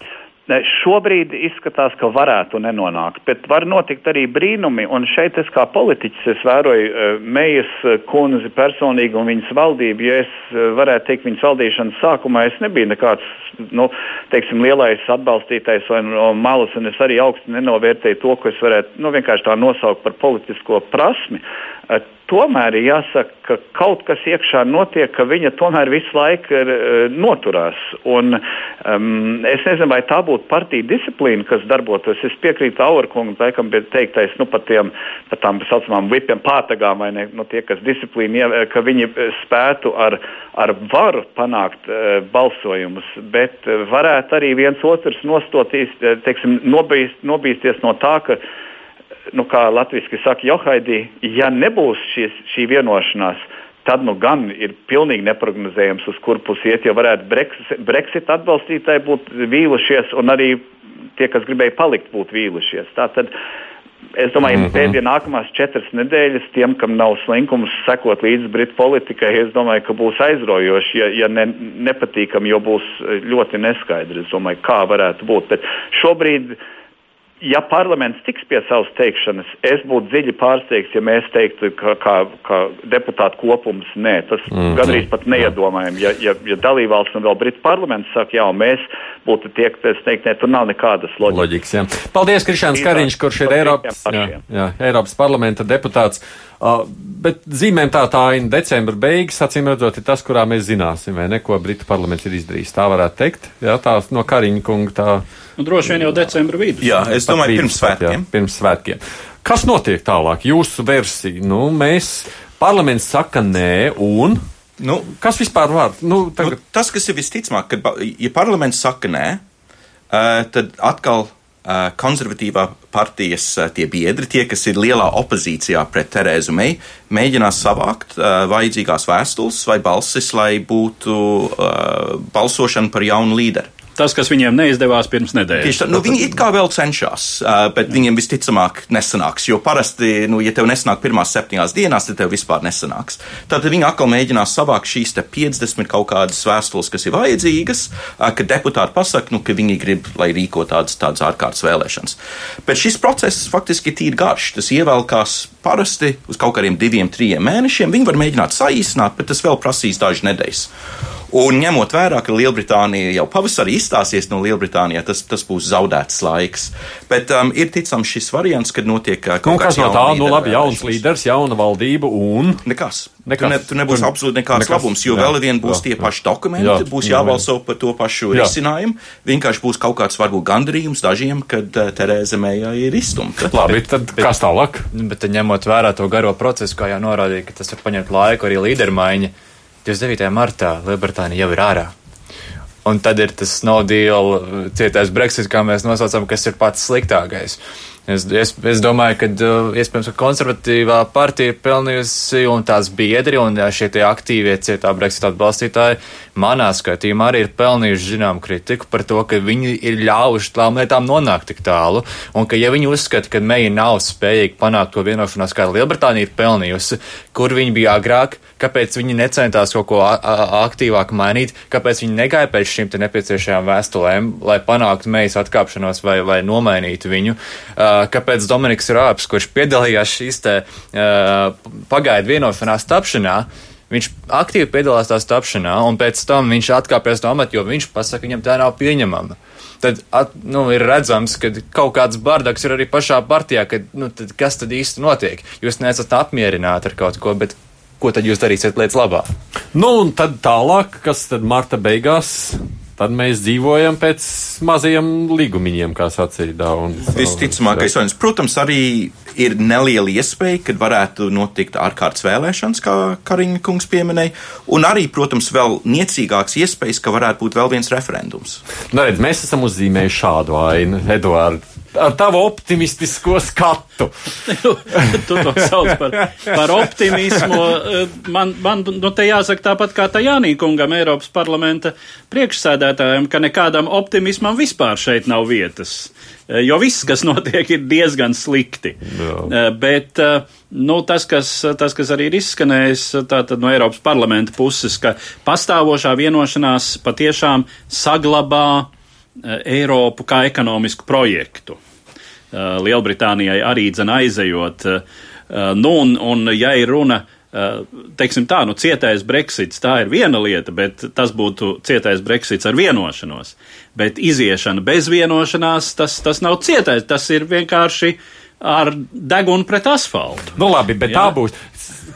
Šobrīd izskatās, ka varētu nenonākt, bet var notikt arī brīnumi. Un šeit es kā politiķis es vēroju uh, Meijas kundzi personīgi un viņas valdību. Ja es uh, varētu teikt, viņas valdīšanas sākumā es nebiju nekāds nu, teiksim, lielais atbalstītājs vai no malas, un es arī augstu nenovērtēju to, ko es varētu nu, vienkārši tā nosaukt par politisko prasmi. Tomēr jāsaka, ka kaut kas iekšā notiek, ka viņa tomēr visu laiku ir, uh, noturās. Un, um, es nezinu, vai tā būtu partija disciplīna, kas darbotos. Es piekrītu Aurkungam, laikam bija teiktais nu, par, tiem, par tām saucamām vipiem pārtagām, vai ne, nu, tie, kas disciplīna, ka viņi spētu ar, ar varu panākt uh, balsojumus, bet varētu arī viens otrs nostotīs, teiksim, nobīst, nobīsties no tā, ka nu, kā latviešu saka, Johaidī, ja nebūs šis, šī vienošanās, tad nu gan ir pilnīgi neparedzējams, uz kur pusi iet, jo varētu Brexit, Brexit atbalstītāji būt vīlušies, un arī tie, kas gribēja palikt, būt vīlušies. Tātad, Es domāju, ka -hmm. pēdējās nākamās četras nedēļas tiem, kam nav slinkums sekot līdzi Britu politikai, es domāju, ka būs aizraujoši, ja, ja ne, nepatīkami, jo būs ļoti neskaidri, domāju, kā varētu būt. Bet šobrīd uh, ja parlaments tiks pie savas teikšanas, es būtu dziļi pārsteigts, ja mēs teiktu, ka, ka, ka deputātu kopums nē. Tas mm -hmm. gandrīz pat neiedomājami. Ja, ja, ja dalībvalsts un vēl Britu parlaments saka, jā, mēs būtu tie, kas teikt, nē, tur nav nekādas loģikas. Loģiks, jā. Paldies, Krišāns Kariņš, kurš ir Eiropas, jā, jā, Eiropas parlamenta deputāts. Uh, bet zīmēm tā tā aina decembra beigas, acīm redzot, ir tas, kurā mēs zināsim, vai ne, ko Britu parlaments ir izdarījis. Tā varētu teikt, jā, tā no Kariņa kunga tā. Nu, droši vien jau decembra vidus. Jā, es domāju, pirms svētkiem. Jā, pirms svētkiem. Kas notiek tālāk? Jūsu versija. Nu, mēs, parlaments saka nē, un. Nu, kas vispār var? Nu, tagad... nu, tas, kas ir visticamāk, ka, ja parlaments saka nē, uh, tad atkal konservatīvā partijas tie biedri, tie, kas ir lielā opozīcijā pret Terēzu Meiju, mēģinās savākt uh, vajadzīgās vēstules vai balsis, lai būtu uh, balsošana par jaunu līderi. Tas, kas viņiem neizdevās pirms nedēļas. Tā, nu, viņi it kā vēl cenšas, bet viņiem visticamāk nesanāks. Jo parasti, nu, ja tev nesanāk pirmās septiņās dienās, tad tev vispār nesanāks. Tad viņi atkal mēģinās savākt šīs 50 kaut kādas vēstules, kas ir vajadzīgas, ka deputāti pasaka, nu, ka viņi grib, lai rīko tādas, tādas ārkārtas vēlēšanas. Bet šis process faktiski ir tīri garš. Tas ievelkās parasti uz kaut kādiem diviem, trim mēnešiem. Viņi var mēģināt saīsināt, bet tas vēl prasīs dažas nedēļas. Un ņemot vērā, ka Lielbritānija jau pavasarī izstāsies no Lielbritānijas, tas, tas būs zaudēts laiks. Bet um, ir ticams šis variants, kad notiek uh, kaut nu, kas no tā, nu labi, jauns līderis, jauna valdība un. Nekas. Nekas. Tur, ne, tur nebūs tur, absolūti nekāds nekas, labums, jo jā, vēl vien būs jā, tie paši dokumenti, jā, būs jābalso jā. par to pašu jā. risinājumu. Vienkārši būs kaut kāds varbūt gandarījums dažiem, kad uh, Terēza Meija ir izstumta. Labi, tad bet, kas tālāk? Bet ņemot vērā to garo procesu, kā jau norādīja, ka tas var paņemt laiku arī līdermaiņa 29. martā Lielbritānija jau ir ārā. Un tad ir tas no deal cietais Brexit, kā mēs nosaucam, kas ir pats sliktākais. Es, es, es domāju, ka uh, iespējams, ka konservatīvā partija pelnījusi un tās biedri un šie tie aktīvie cietā Brexit atbalstītāji manā skatījumā arī ir pelnījuši zinām kritiku par to, ka viņi ir ļāvuši tām lietām nonākt tik tālu un ka ja viņi uzskata, ka meija nav spējīga panākt to vienošanās, kā Lielbritānija ir pelnījusi, kur viņi bija agrāk, kāpēc viņi necentās kaut ko aktīvāk mainīt, kāpēc viņi negāja pēc šīm nepieciešajām vēstulēm, lai panāktu meijas atkāpšanos vai, vai nomainītu viņu. Uh, kāpēc Dominiks Rāps, kurš piedalījās šīs te uh, pagaidu vienošanās tapšanā, Viņš aktīvi piedalās tās tapšanā, un pēc tam viņš atkāpjas no amata, jo viņš pasaka, viņam tā nav pieņemama. Tad at, nu, ir redzams, ka kaut kāds bardaks ir arī pašā partijā, ka, nu, tad kas tad īsti notiek? Jūs neesat apmierināti ar kaut ko, bet ko tad jūs darīsiet lietas labā? Nu, un tad tālāk, kas tad marta beigās tad mēs dzīvojam pēc maziem līgumiņiem, kā sacīja Daunis. Visticamākais, un, protams, arī ir neliela iespēja, kad varētu notikt ārkārtas vēlēšanas, kā Kariņa kungs pieminēja, un arī, protams, vēl niecīgāks iespējas, ka varētu būt vēl viens referendums. Nu, redz, mēs esam uzzīmējuši šādu ainu, Eduārds ar tavu optimistisko skatu. tu to sauc par, par optimismu. Man, man nu, te jāsaka tāpat kā Tajānī kungam, Eiropas parlamenta priekšsēdētājiem, ka nekādam optimismam vispār šeit nav vietas. Jo viss, kas notiek, ir diezgan slikti. Jā. Bet nu, tas, kas, tas, kas arī ir izskanējis no Eiropas parlamenta puses, ka pastāvošā vienošanās patiešām saglabā Eiropu kā ekonomisku projektu. Uh, Lielbritānijai arī dzen aizejot. Uh, nu, un, un ja ir runa, teiksim tā, nu, cietais Brexits, tā ir viena lieta, bet tas būtu cietais Brexits ar vienošanos. Bet iziešana bez vienošanās, tas, tas nav cietais, tas ir vienkārši ar degunu pret asfaltu. Nu, labi, bet Jā. tā būs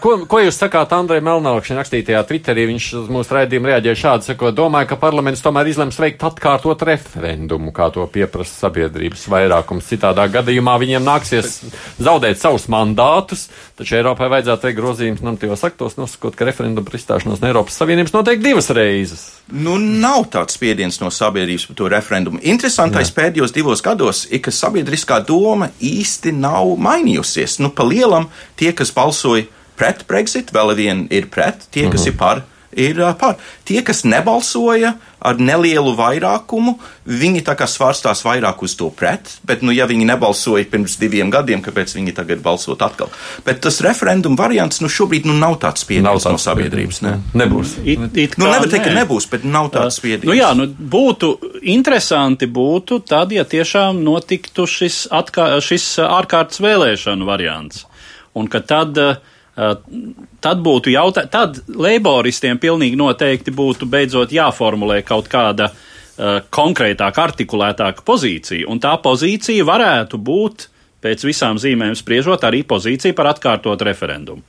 ko, ko jūs sakāt Andrei Melnākšņa rakstītajā Twitterī? Viņš uz mūsu raidījumu reaģēja šādi, sakot, domāju, ka parlaments tomēr izlems veikt atkārtot referendumu, kā to pieprasa sabiedrības vairākums. Citādā gadījumā viņiem nāksies zaudēt savus mandātus, taču Eiropai vajadzētu veikt grozījumus normatīvos aktos, nosakot, ka referendumu par izstāšanos no Eiropas Savienības notiek divas reizes. Nu, nav tāds spiediens no sabiedrības par to referendumu. Interesantais Jā. pēdējos divos gados ir, ka sabiedriskā doma īsti nav mainījusies. Nu, pa lielam tie, kas balsoja pret Brexit, vēl vien ir pret, tie, kas uh -huh. ir par, ir uh, par. Tie, kas nebalsoja ar nelielu vairākumu, viņi tā kā svārstās vairāk uz to pret, bet, nu, ja viņi nebalsoja pirms diviem gadiem, kāpēc viņi tagad balsot atkal? Bet tas referenduma variants, nu, šobrīd nu, nav tāds spiediens no sabiedrības. Ne? Nebūs. It, it nu, nevar teikt, ka nebūs, bet nav tāds spiediens. Nu, jā, nu, būtu interesanti būtu tad, ja tiešām notiktu šis, atkā, šis ārkārtas vēlēšanu variants. Un ka tad uh, tad būtu jautājums, tad leiboristiem pilnīgi noteikti būtu beidzot jāformulē kaut kāda uh, konkrētāka, artikulētāka pozīcija, un tā pozīcija varētu būt, pēc visām zīmēm spriežot, arī pozīcija par atkārtot referendumu.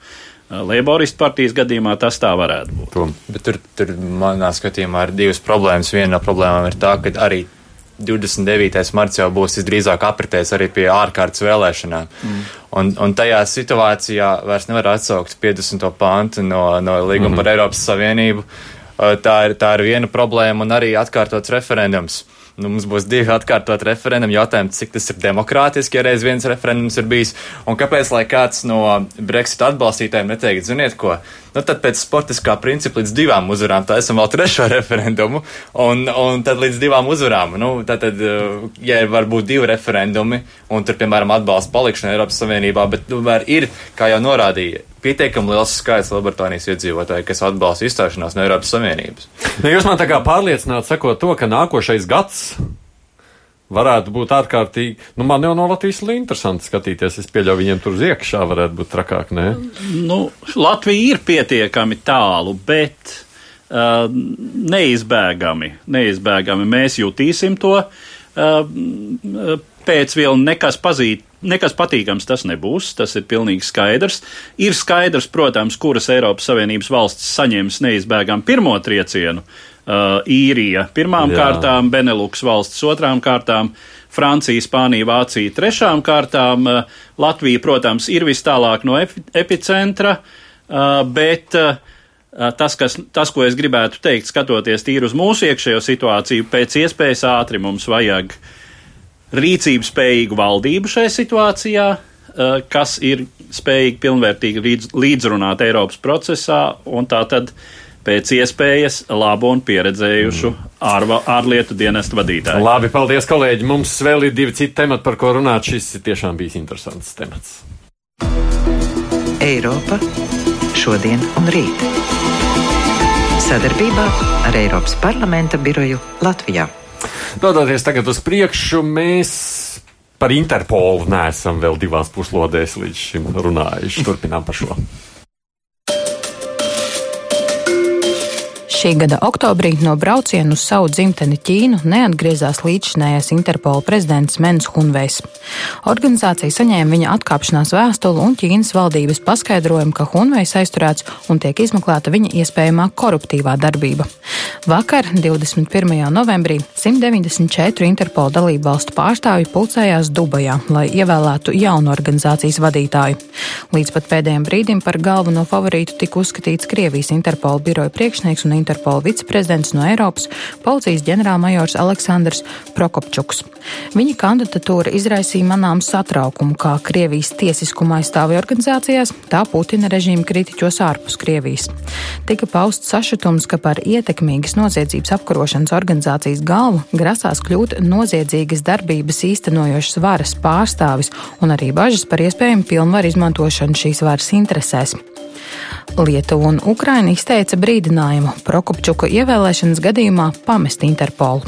Leiboristu partijas gadījumā tas tā varētu būt. Bet tur, tur manā skatījumā ir divas problēmas. Viena no problēmām ir tā, ka arī 29. marts jau būs visdrīzāk apritējis arī pie ārkārtas vēlēšanām. Mm. Un, un tajā situācijā vairs nevar atsaukt 50. pantu no, no līguma mm -hmm. par Eiropas Savienību. Tā ir, tā ir viena problēma un arī atkārtots referendums. Nu, mums būs divi atkārtot referendumu jautājumi, cik tas ir demokrātiski, ja reiz viens referendums ir bijis, un kāpēc, lai kāds no Brexit atbalstītājiem neteikt, ziniet ko, nu tad pēc sportiskā principa līdz divām uzvarām, tā esam vēl trešo referendumu, un, un tad līdz divām uzvarām, nu, tad, tad ja var būt divi referendumi, un tur, piemēram, atbalsta palikšana Eiropas Savienībā, bet tomēr ir, kā jau norādīja, pietiekami liels skaits Lielbritānijas iedzīvotāju, kas atbalsta izstāšanās no Eiropas Savienības. Nu, jūs man tā kā pārliecināt, sakot to, ka nākošais gads varētu būt ārkārtīgi. Nu, man jau no Latvijas ir interesanti skatīties. Es pieļauju, viņiem tur iekšā varētu būt trakāk. Nē? Nu, Latvija ir pietiekami tālu, bet uh, neizbēgami, neizbēgami mēs jutīsim to. Uh, pēc vilna nekas pazīt nekas patīkams tas nebūs, tas ir pilnīgi skaidrs. Ir skaidrs, protams, kuras Eiropas Savienības valstis saņems neizbēgam pirmo triecienu. Uh, īrija pirmām Jā. kārtām, Beneluks valsts otrām kārtām, Francija, Spānija, Vācija trešām kārtām. Uh, Latvija, protams, ir vis tālāk no epicentra, uh, bet uh, tas, kas, tas, ko es gribētu teikt, skatoties tīri uz mūsu iekšējo situāciju, pēc iespējas ātri mums vajag uh, rīcības spējīgu valdību šajā situācijā, kas ir spējīgi pilnvērtīgi līdz, līdzrunāt Eiropas procesā un tā tad pēc iespējas labu un pieredzējušu mm. ār, ārlietu dienestu vadītāju. Labi, paldies, kolēģi. Mums vēl ir divi citi temati, par ko runāt. Šis ir tiešām bijis interesants temats. Eiropa šodien un rīt. Sadarbībā ar Eiropas parlamenta biroju Latvijā. Dodoties tagad uz priekšu, mēs par Interpolu neesam vēl divās puslodēs līdz šim runājuši. Turpinām par šo. Šī gada oktobrī no brauciena uz savu dzimteni Ķīnu neatgriezās līdzšinējais Interpola prezidents Mens Hunvejs. Organizācija saņēma viņa atkāpšanās vēstuli un Ķīnas valdības paskaidrojumu, ka Hunvejs aizturēts un tiek izmeklēta viņa iespējamā koruptīvā darbība. Vakar, 21. novembrī, 194 Interpola dalību valstu pārstāvji pulcējās Dubajā, lai ievēlētu jaunu organizācijas vadītāju. Līdz pat pēdējiem brīdim par galveno favorītu tika uzskatīts Krievijas Interpola biroja priekšnieks un Interpola Interpola viceprezidents no Eiropas, policijas ģenerālmajors Aleksandrs Prokopčuks. Viņa kandidatūra izraisīja manām satraukumu kā Krievijas tiesiskuma aizstāvja organizācijās, tā Putina režīma kritiķos ārpus Krievijas. Tika pausts sašutums, ka par ietekmīgas noziedzības apkarošanas organizācijas galvu grasās kļūt noziedzīgas darbības īstenojošas varas pārstāvis un arī bažas par iespējamu pilnvaru izmantošanu šīs varas interesēs. Lietuva un Ukraina izteica brīdinājumu Prokopčuka ievēlēšanas gadījumā pamest Interpolu.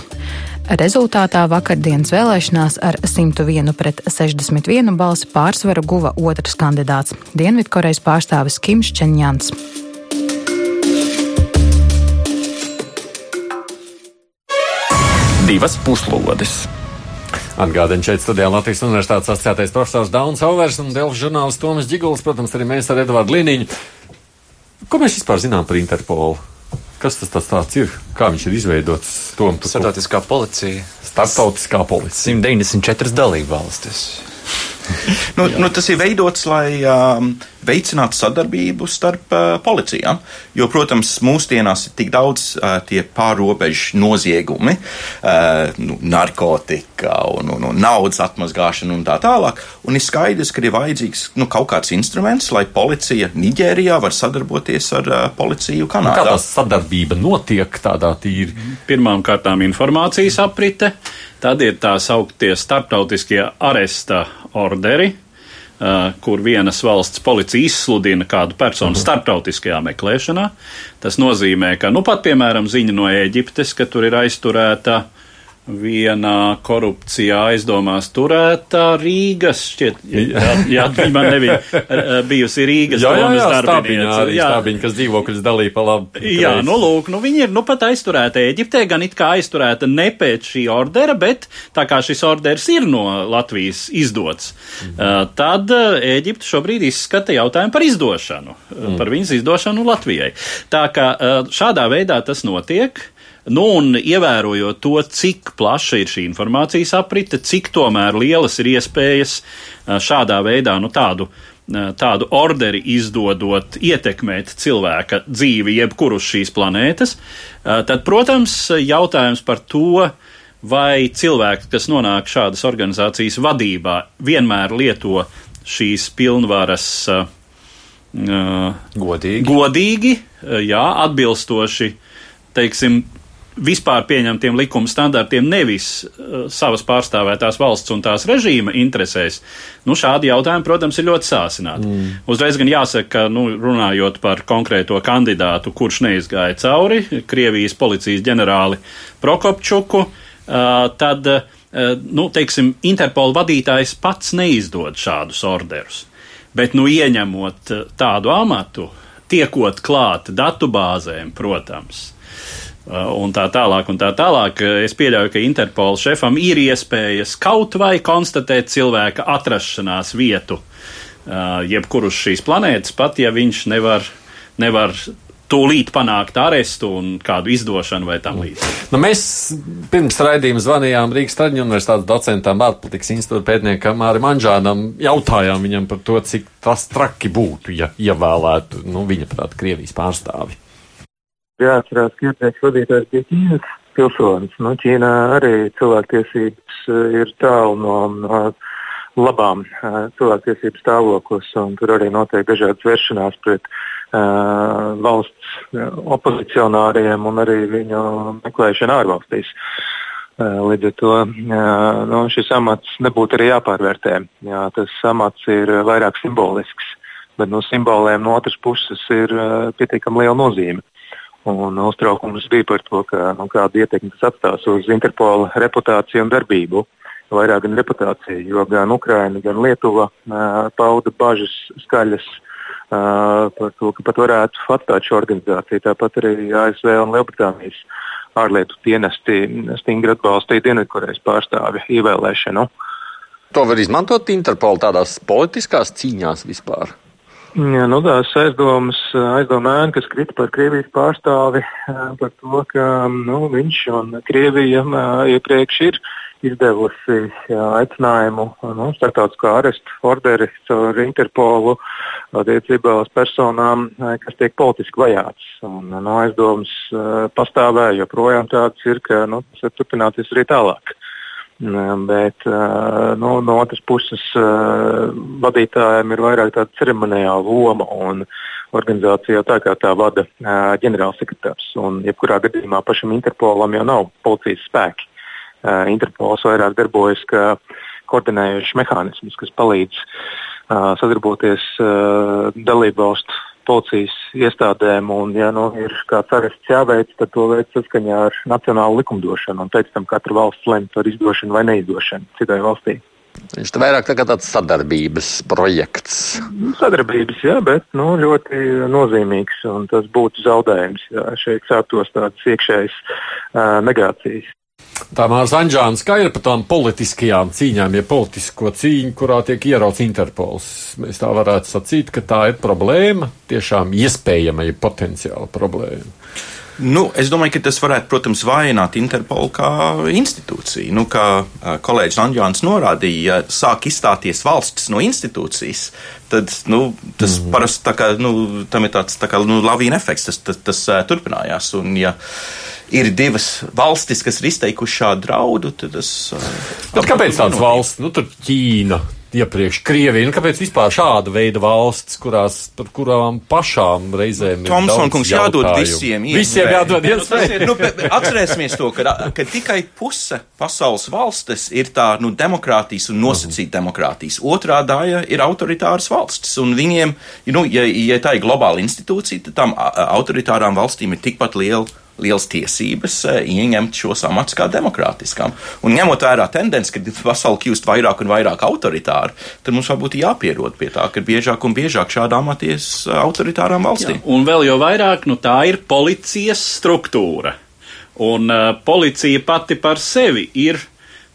Rezultātā vakardienas vēlēšanās ar 101 pret 61 balsi pārsvaru guva otrs kandidāts - Dienvidkorejas pārstāvis Kims Čenjans. Divas puslodes! Atgādini šeit studijā Latvijas Universitātes asociētais profesors Dauns Auvers un Delfu žurnālists Tomas Džiguls, protams, arī mēs ar Edvardu Liniņu. Ko mēs vispār zinām par Interpolu? Kas tas tāds, tāds ir? Kā viņš ir izveidots? Startautiskā policija. Startautiskā policija. 194 dalību valstis. Nu, nu, tas ir veidots, lai um, veicinātu sadarbību starp uh, policijām. Jo, protams, mūsdienās ir tik daudz uh, tie pārobežu noziegumi, uh, nu, narkotika un, un, un naudas atmazgāšana un tā tālāk. Un ir skaidrs, ka ir vajadzīgs nu, kaut kāds instruments, lai policija Nigērijā var sadarboties ar uh, policiju Nu, kā Kanādā. tā sadarbība notiek tādā tīri? Pirmām kārtām informācijas aprite, tad ir tā sauktie starptautiskie aresta orderi, uh, kur vienas valsts policija izsludina kādu personu starptautiskajā meklēšanā. Tas nozīmē, ka, nu, pat piemēram, ziņa no Ēģiptes, ka tur ir aizturēta viena korupcijā aizdomās turēta Rīgas, šķiet, jā, jā viņa nebija uh, bijusi Rīgas Jā, jā, jā, stābiņā arī stābiņa, kas dzīvokļus dalīja pa labi. Jā, nu lūk, nu viņi ir nu pat aizturēti Eģiptē, gan it kā aizturēta ne pēc šī ordera, bet tā kā šis orders ir no Latvijas izdots, mhm. uh, tad uh, Eģipte šobrīd izskata jautājumu par izdošanu, mhm. par viņas izdošanu Latvijai. Tā kā šādā veidā tas notiek. Nu, un ievērojot to, cik plaša ir šī informācijas aprite, cik tomēr lielas ir iespējas šādā veidā nu, tādu tādu orderi izdodot, ietekmēt cilvēka dzīvi, jebkuru uz šīs planētas, tad, protams, jautājums par to, vai cilvēki, kas nonāk šādas organizācijas vadībā, vienmēr lieto šīs pilnvaras uh, Godīgi. godīgi, jā, atbilstoši, teiksim, vispār pieņemtiem likuma standartiem, nevis uh, savas pārstāvētās valsts un tās režīma interesēs, nu, šādi jautājumi, protams, ir ļoti sāsināti. Mm. Uzreiz gan jāsaka, ka, nu, runājot par konkrēto kandidātu, kurš neizgāja cauri, Krievijas policijas ģenerāli Prokopčuku, uh, tad, uh, nu, teiksim, Interpol vadītājs pats neizdod šādus orderus. Bet, nu, ieņemot uh, tādu amatu, tiekot klāt datubāzēm, protams, un tā tālāk, un tā tālāk. Es pieļauju, ka Interpola šefam ir iespējas kaut vai konstatēt cilvēka atrašanās vietu, uh, jebkurus šīs planētas, pat ja viņš nevar, nevar tūlīt panākt arestu un kādu izdošanu vai tam līdzīgi. Nu, mēs pirms raidījuma zvanījām Rīgas Traģiņu universitātes docentam, ārpolitikas institūta pētniekam Mārim Anžānam, jautājām viņam par to, cik tas traki būtu, ja ievēlētu, nu, viņa prāt, Krievijas pārstāvi. Jāatcerās, ka iepriekš vadītājs bija Ķīnas pilsonis. Nu, Ķīnā arī cilvēktiesības eh, ir tālu no, no labām uh, cilvēktiesību stāvoklis, un tur arī notiek dažādas vēršanās pret uh, valsts opozicionāriem un arī viņu meklēšanu ārvalstīs. Uh, līdz ar to uh, nu, šis amats nebūtu arī jāpārvērtē. Jā, tas amats ir vairāk simbolisks, bet no simboliem no otras puses ir uh, pietiekami liela nozīme. Un uztraukums bija par to, ka, nu, kādu ietekmi tas atstās uz Interpola reputāciju un darbību. Vairāk gan reputāciju, jo gan Ukraina, gan Lietuva uh, pauda bažas skaļas uh, par to, ka pat varētu atstāt šo organizāciju. Tāpat arī ASV un Lielbritānijas ārlietu dienesti stingri atbalstīja Dienvidkorejas pārstāvju ievēlēšanu. To var izmantot Interpol tādās politiskās cīņās vispār. Jā, nu, tās aizdomas, aizdomā ēna, kas krita par Krievijas pārstāvi, par to, ka nu, viņš un Krievija iepriekš ir izdevusi aicinājumu nu, starptautiskā arestu orderi caur Interpolu attiecībā uz personām, kas tiek politiski vajāts. Un, nu, aizdomas pastāvēja, joprojām tādas ir, ka nu, tas var turpināties arī tālāk. Bet nu, no otras puses, vadītājiem ir vairāk tāda ceremoniāla loma organizācija jau tā kā tā vada ģenerālsekretārs. Un, jebkurā gadījumā pašam Interpolam jau nav policijas spēki. Interpols vairāk darbojas kā koordinējošs mehānisms, kas palīdz sadarboties dalību valstu policijas iestādēm, un, ja nu, ir kāds arests jāveic, tad to veic saskaņā ar nacionālu likumdošanu, un pēc tam katra valsts lemj par izdošanu vai neizdošanu citai valstī. Viņš te vairāk tā tāds sadarbības projekts. Sadarbības, jā, bet nu, ļoti nozīmīgs, un tas būtu zaudējums, ja šeit sāktos tādas iekšējas uh, negācijas. Tā Mārsa Anģāns, kā ir par tām politiskajām cīņām, ja politisko cīņu, kurā tiek ierauts Interpols. Mēs tā varētu sacīt, ka tā ir problēma, tiešām iespējama, ja potenciāla problēma. Nu, es domāju, ka tas varētu, protams, vājināt Interpolu kā institūciju. Nu, kā kolēģis Anģēns norādīja, ja sāk izstāties valsts no institūcijas, tad nu, tas mm. parasti kā, nu, tam ir tāds tā kā, nu, lavīna efekts, tas, tas, tas turpinājās. Un, ja ir divas valstis, kas ir izteikušas šādu draudu, tad tas. Uh, kāpēc tādas valsts, nu, tur Ķīna? Iepriekš Krievija. Nu, kāpēc vispār šāda veida valsts, kurās, par kurām pašām reizēm ir? Tomson kungs jādod visiem. Iespēju. Visiem jādod iespēju. nu, atcerēsimies to, ka, ka tikai puse pasaules valstis ir tā, nu, demokrātijas un nosacīta mm. demokrātijas. Otrā daļa ir autoritāras valstis. Un viņiem, nu, ja, ja tā ir globāla institūcija, tad tām autoritārām valstīm ir tikpat liela liels tiesības eh, ieņemt šos amatus kā demokrātiskām. Un ņemot vērā tendenci, ka pasaule kļūst vairāk un vairāk autoritāra, tad mums varbūt jāpierod pie tā, ka ir biežāk un biežāk šāda amaties eh, autoritārām valstīm. Jā, un vēl jau vairāk, nu tā ir policijas struktūra. Un uh, policija pati par sevi ir,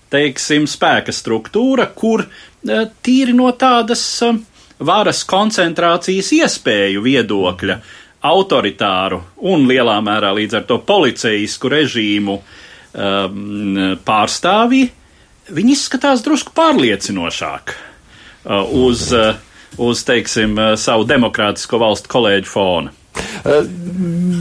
teiksim, spēka struktūra, kur uh, tīri no tādas uh, varas koncentrācijas iespēju viedokļa uh, autoritāru un lielā mērā līdz ar to policijisku režīmu um, pārstāvji, viņi izskatās drusku pārliecinošāk uh, uz, uh, uz, teiksim, uh, savu demokrātisko valstu kolēģu fona. Uh,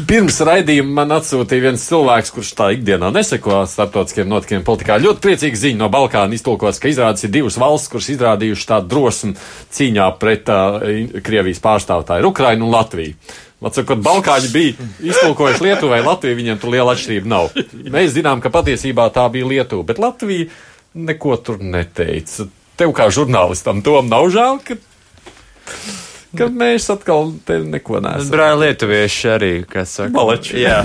pirms raidījuma man atsūtīja viens cilvēks, kurš tā ikdienā neseko starptautiskiem notikumiem politikā. Ļoti priecīga ziņa no Balkāna iztulkots, ka izrādās ir divas valsts, kuras izrādījuši tādu drosmi cīņā pret uh, Krievijas pārstāvtāju - Ukrainu un Latviju. Atsakot, Balkāņi bija iztulkojuši Lietuvai, Latviju viņiem tur liela atšķirība nav. Mēs zinām, ka patiesībā tā bija Lietuva, bet Latvija neko tur neteica. Tev kā žurnālistam tom nav žēl, ka ka mēs atkal te neko neesam. Brāļi lietuvieši arī, kas saka, Maleči. Jā.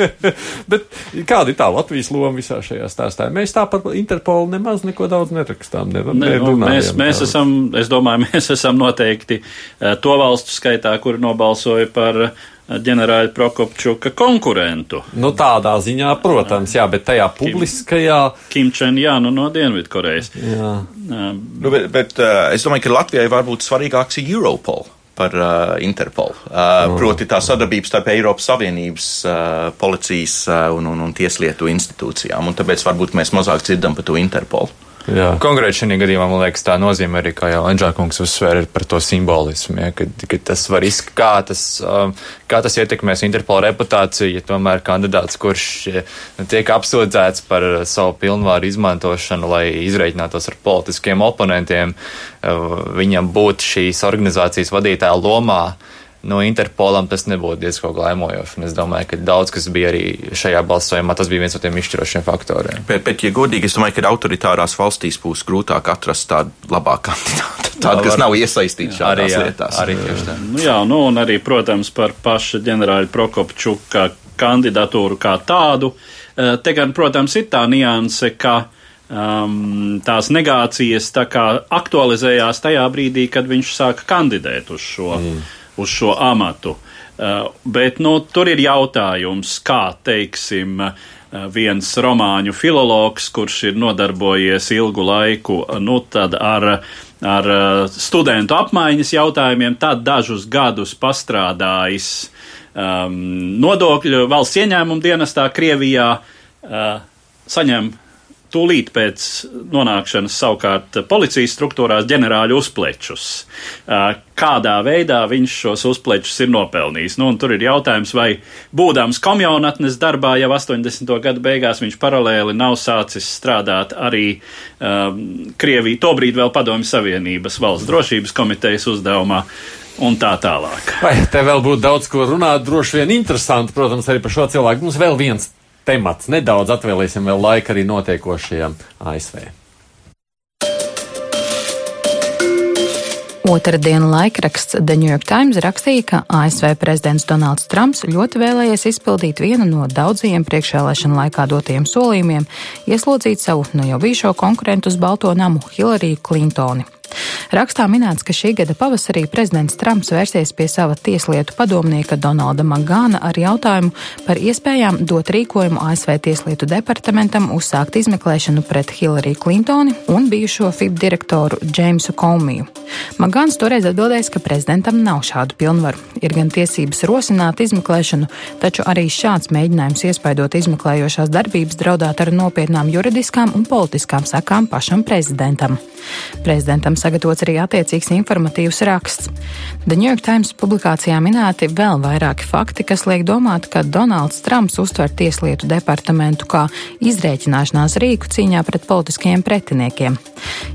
Bet kāda ir tā Latvijas loma visā šajā stāstā? Mēs tā par Interpolu nemaz neko daudz nerakstām. Ne, ne, nu, mēs, mēs esam, es domāju, mēs esam noteikti eh, to valstu skaitā, kuri nobalsoja par ģenerāļa Prokopčuka konkurentu. Nu, tādā ziņā, protams, jā, bet tajā publiskajā. Kim Čenjānu no Dienvidkorejas. Jā. Um, nu, bet, bet uh, es domāju, ka Latvijai varbūt svarīgāks ir Europol par uh, Interpolu. Uh, mm. Proti tā sadarbības starp Eiropas Savienības uh, policijas uh, un, un, un tieslietu institūcijām, un tāpēc varbūt mēs mazāk dzirdam par to Interpolu. Konkrēti šajā gadījumā, man liekas, tā nozīme arī, kā jau Anģēlkungs uzsvēra, ir par to simbolismu, ja, ka, ka tas var izskatīt, kā, tas, um, kā tas ietekmēs Interpola reputāciju, ja tomēr kandidāts, kurš tiek apsūdzēts par savu pilnvaru izmantošanu, lai izreikinātos ar politiskiem oponentiem, uh, viņam būtu šīs organizācijas vadītāja lomā no Interpolam tas nebūtu diezgan glaimojoši. Es domāju, ka daudz kas bija arī šajā balsojumā, tas bija viens no tiem izšķirošiem faktoriem. Bet, bet ja godīgi, es domāju, ka autoritārās valstīs būs grūtāk atrast tādu labāku kandidātu. Tādu, kas nav iesaistīts šādās arī, lietās. Arī tieši tā. Nu, jā, nu, un arī, protams, par pašu ģenerāļu Prokopčuka kandidatūru kā tādu. Eh, te gan, protams, ir tā nianse, ka um, tās negācijas tā kā aktualizējās tajā brīdī, kad viņš sāka kandidēt uz šo. Mm uz šo amatu. Uh, bet nu, tur ir jautājums, kā teiksim, uh, viens romāņu filologs, kurš ir nodarbojies ilgu laiku uh, nu, ar, ar studentu apmaiņas jautājumiem, tad dažus gadus pastrādājis um, nodokļu valsts ieņēmumu dienestā Krievijā, uh, saņem tūlīt pēc nonākšanas savukārt policijas struktūrās ģenerāļu uzplečus. Kādā veidā viņš šos uzplečus ir nopelnījis? Nu, tur ir jautājums, vai būdams komjaunatnes darbā jau 80. gadu beigās viņš paralēli nav sācis strādāt arī um, Krieviju, tobrīd vēl Padomju Savienības valsts drošības komitejas uzdevumā. Un tā tālāk. Vai te vēl būtu daudz ko runāt, droši vien interesanti, protams, arī par šo cilvēku. Mums vēl viens temats. Nedaudz atvēlēsim vēl laika arī notiekošajam ASV. Otradien laikraksts The New York Times rakstīja, ka ASV prezidents Donalds Trumps ļoti vēlējies izpildīt vienu no daudzajiem priekšvēlēšana laikā dotajiem solījumiem - ieslodzīt savu nu jau bijušo konkurentu uz Balto namu Hillariju Klintoni. Rakstā minēts, ka šī gada pavasarī prezidents Trumps vērsies pie sava tieslietu padomnieka Donalda Magāna ar jautājumu par iespējām dot rīkojumu ASV tieslietu departamentam uzsākt izmeklēšanu pret Hillary Clintoni un bijušo FIB direktoru Džeimsu Komiju. Magāns toreiz atbildējis, ka prezidentam nav šādu pilnvaru. Ir gan tiesības rosināt izmeklēšanu, taču arī šāds mēģinājums iespaidot izmeklējošās darbības draudāt ar nopietnām juridiskām un politiskām sekām pašam prezidentam. Prezidentam sagatavots arī attiecīgs informatīvs raksts. The New York Times publikācijā minēti vēl vairāki fakti, kas liek domāt, ka Donalds Trumps uztver tieslietu departamentu kā izrēķināšanās rīku cīņā pret politiskajiem pretiniekiem.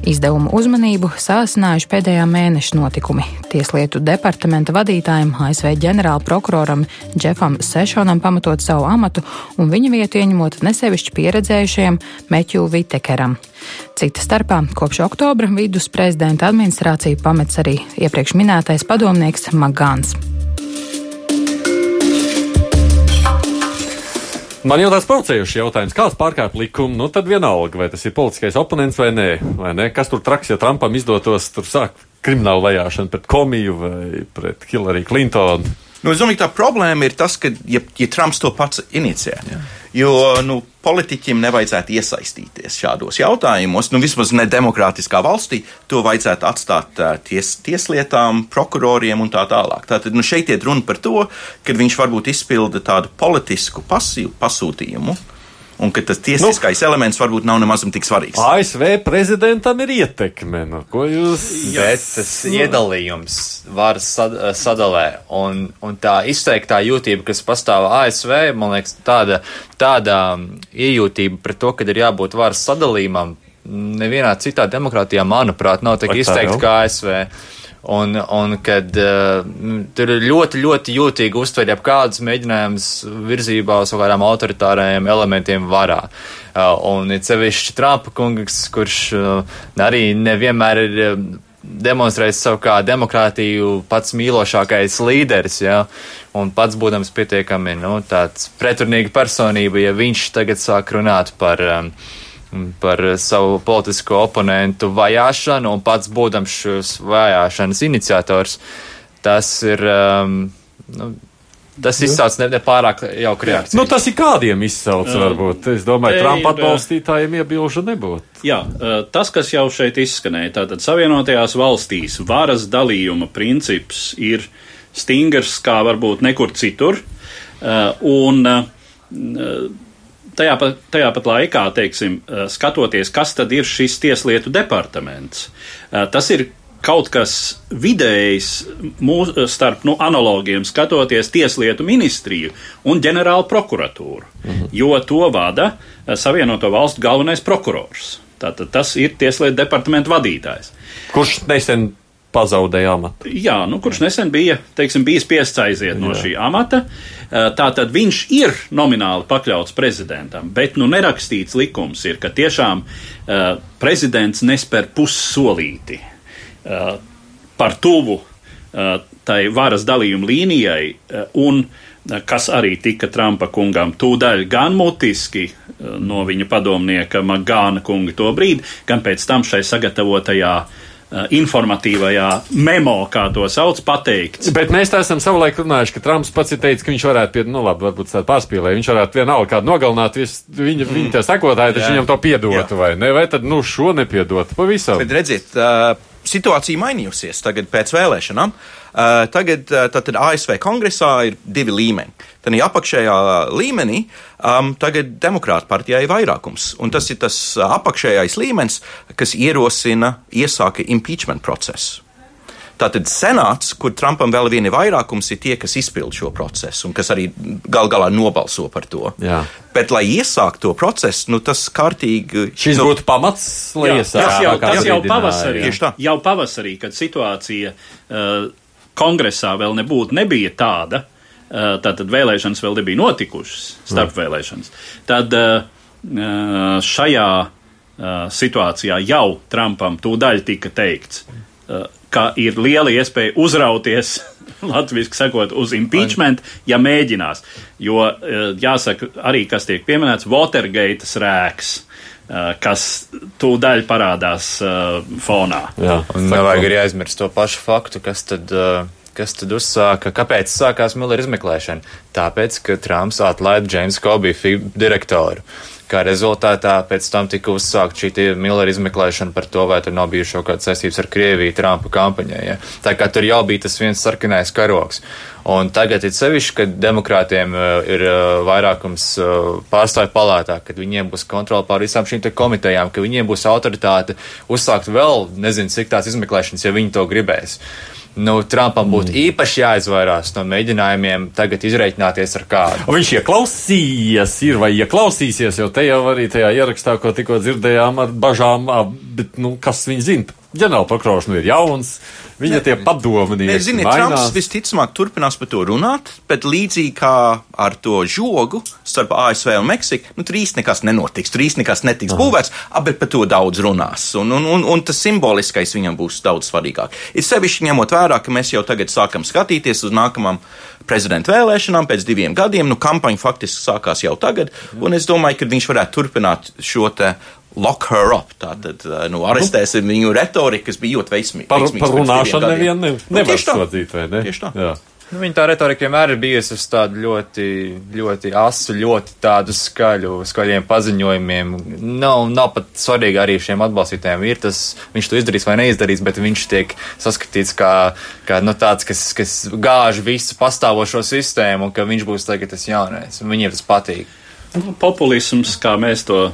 Izdevumu uzmanību sāsinājuši pēdējā mēneša notikumi. Tieslietu departamenta vadītājiem ASV ģenerāla prokuroram Džefam Sešonam pamatot savu amatu un viņa vietu ieņemot nesevišķi pieredzējušajam Meķu Vitekeram. Cita starpā kopš oktobra vidus prezidenta administrāciju pamets arī iepriekš minētais padomnieks Magāns. Man jau tāds provocējušs jautājums, kāds pārkāpj likumu, nu tad vienalga, vai tas ir politiskais oponents vai nē, vai nē. Kas tur traks, ja Trumpam izdotos tur sākt kriminālu vajāšanu pret komiju vai pret Hillary Clintonu? Nu, es domāju, ka tā problēma ir tas, ka ja, ja Trumps to pats inicijē. Jā. Jo nu, politiķim nevajadzētu iesaistīties šādos jautājumos. Nu, vismaz ne demokrātiskā valstī to vajadzētu atstāt ties, tieslietām, prokuroriem un tā tālāk. Tātad nu, šeit ir runa par to, ka viņš varbūt izpilda tādu politisku pasīvu pasūtījumu un ka tas tiesiskais nu, elements varbūt nav nemaz tik svarīgs. ASV prezidentam ir ietekme. Nu, ko jūs? Bet tas iedalījums varas sad, sadalē un, un tā izteiktā jūtība, kas pastāv ASV, man liekas, tāda, tāda iejūtība pret to, ka ir jābūt varas sadalījumam, nevienā citā demokrātijā, manuprāt, nav tik izteikta kā ASV. Un, un kad uh, tur ir ļoti, ļoti jūtīgi uztver jau kādus mēģinājumus virzībā uz kaut kādām autoritārajiem elementiem varā. Uh, un ir sevišķi Trumpa kungs, kurš uh, arī nevienmēr ir. Uh, demonstrējis savu kā demokrātiju pats mīlošākais līderis, ja, un pats būdams pietiekami, nu, tāds pretrunīga personība, ja viņš tagad sāk runāt par um, par savu politisko oponentu vajāšanu un pats būdams šīs vajāšanas iniciators, tas ir. Um, nu, Tas izsauc nepārāk ne jauku reakciju. Nu, tas ir kādiem izsauc, varbūt. Es domāju, Trumpa atbalstītājiem iebilžu nebūtu. Jā, tas, kas jau šeit izskanēja, tātad Savienotajās valstīs varas dalījuma princips ir stingrs kā varbūt nekur citur. Un tajā pat, tajā pat laikā, teiksim, eh, skatoties, kas tad ir šis tieslietu departaments, eh, tas ir kaut kas vidējs mūs, starp nu, analogiem, skatoties tieslietu ministriju un ģenerālu prokuratūru, mhm. jo to vada eh, Savienoto valstu galvenais prokurors. Tātad tas ir tieslietu departamenta vadītājs. Kurš nesen pazaudēja amatu. Jā, nu, kurš nesen bija, teiksim, bijis spiests aiziet Jā. no šī amata. Tātad viņš ir nomināli pakļauts prezidentam, bet nu nerakstīts likums ir, ka tiešām uh, prezidents nespēr pussolīti uh, par tuvu uh, tai varas dalījuma līnijai, un kas arī tika Trumpa kungam tūdaļ gan mutiski no viņa padomnieka Magāna kunga to brīdi, gan pēc tam šai sagatavotajā uh, informatīvajā memo, kā to sauc, pateikts. Bet mēs tā esam savulaik runājuši, ka Trumps pats ir teicis, ka viņš varētu, pie, nu labi, varbūt tādu pārspīlēju, viņš varētu vienalga kādu nogalināt, vis, viņa, mm. viņa tie sekotāji, taču viņam to piedotu, vai ne? Vai tad, nu, šo nepiedot pavisam? Bet redziet, uh, situācija mainījusies tagad pēc vēlēšanām. Uh, tagad tātad ASV kongresā ir divi līmeņi. Tad apakšējā līmenī um, tagad demokrāta partijai ir vairākums. Un tas ir tas apakšējais līmenis, kas ierosina, iesāka impeachment procesu. Tātad senāts, kur Trumpam vēl viena vairākums, ir tie, kas izpild šo procesu un kas arī gal galā nobalso par to. Jā. Bet, lai iesāktu to procesu, nu, tas kārtīgi. Šis nu, būtu pamats, lai iesāktu. Tas jau, tas jau pavasarī, jau pavasarī, kad situācija uh, kongresā vēl nebūtu, nebija tāda, tātad vēlēšanas vēl nebija notikušas, starp mm. Tad uh, šajā situācijā jau Trumpam tūdaļ tika teikts ka ir liela iespēja uzrauties, latviešu sakot, uz impeachment, ja mēģinās. Jo, eh, jāsaka, arī kas tiek pieminēts, Watergate rēks. Kas tūdaļ parādās fonā. Jā, Un nevajag arī aizmirst to pašu faktu, kas tad. Uh, Kas tad uzsāka? Kāpēc sākās Millera izmeklēšana? Tāpēc, ka Trumps atlaida Džeimsu Kobiju direktoru. Kā rezultātā pēc tam tika uzsākt šī Millera izmeklēšana par to, vai tur nav bijušas kaut kādas saistības ar Krieviju Trumpa kampaņai. Ja? Tā kā tur jau bija tas viens sarkanais karoks. Un tagad ir sevišķi, kad demokrātiem uh, ir uh, vairākums uh, pārstāvju palātā, kad viņiem būs kontrola pār visām šīm komitejām, ka viņiem būs autoritāte uzsākt vēl nezinu cik tās izmeklēšanas, ja viņi to gribēs nu, Trumpam būtu mm. īpaši jāizvairās no mēģinājumiem tagad izreikināties ar kādu. Viņš ieklausījies, ir vai ieklausīsies, jo te jau arī tajā ierakstā, ko tikko dzirdējām ar bažām, bet, nu, kas viņi zina? Ģenerālprokurors nu ir jauns, viņa ne, tie padomnieki. Ziniet, Trumps visticamāk turpinās par to runāt, bet līdzīgi kā ar to žogu starp ASV un Meksiku, nu tur īsti nekas nenotiks, tur īsti nekas netiks Aha. būvēts, bet par to daudz runās. Un, un, un, un tas simboliskais viņam būs daudz svarīgāk. Ir sevišķi ņemot vērā, ka mēs jau tagad sākam skatīties uz nākamām prezidenta vēlēšanām pēc diviem gadiem. Nu, kampaņa faktiski sākās jau tagad, un es domāju, ka viņš varētu turpināt šo lock her up. Tātad, nu, arestēsim nu, viņu retoriku, kas bija ļoti veiksmīga. Par, par runāšanu nevienu ne, nu, nevar sodīt, vai ne? Tieši tā. Jā. Nu, viņa tā retorika vienmēr ir bijusi uz tādu ļoti, ļoti asu, ļoti tādu skaļu, skaļiem paziņojumiem. Nav, nav pat svarīgi arī šiem atbalstītājiem. Ir tas, viņš to izdarīs vai neizdarīs, bet viņš tiek saskatīts kā, kā nu, tāds, kas, kas gāž visu pastāvošo sistēmu un ka viņš būs tagad tas jaunais. Viņiem tas patīk. Nu, populisms, kā mēs to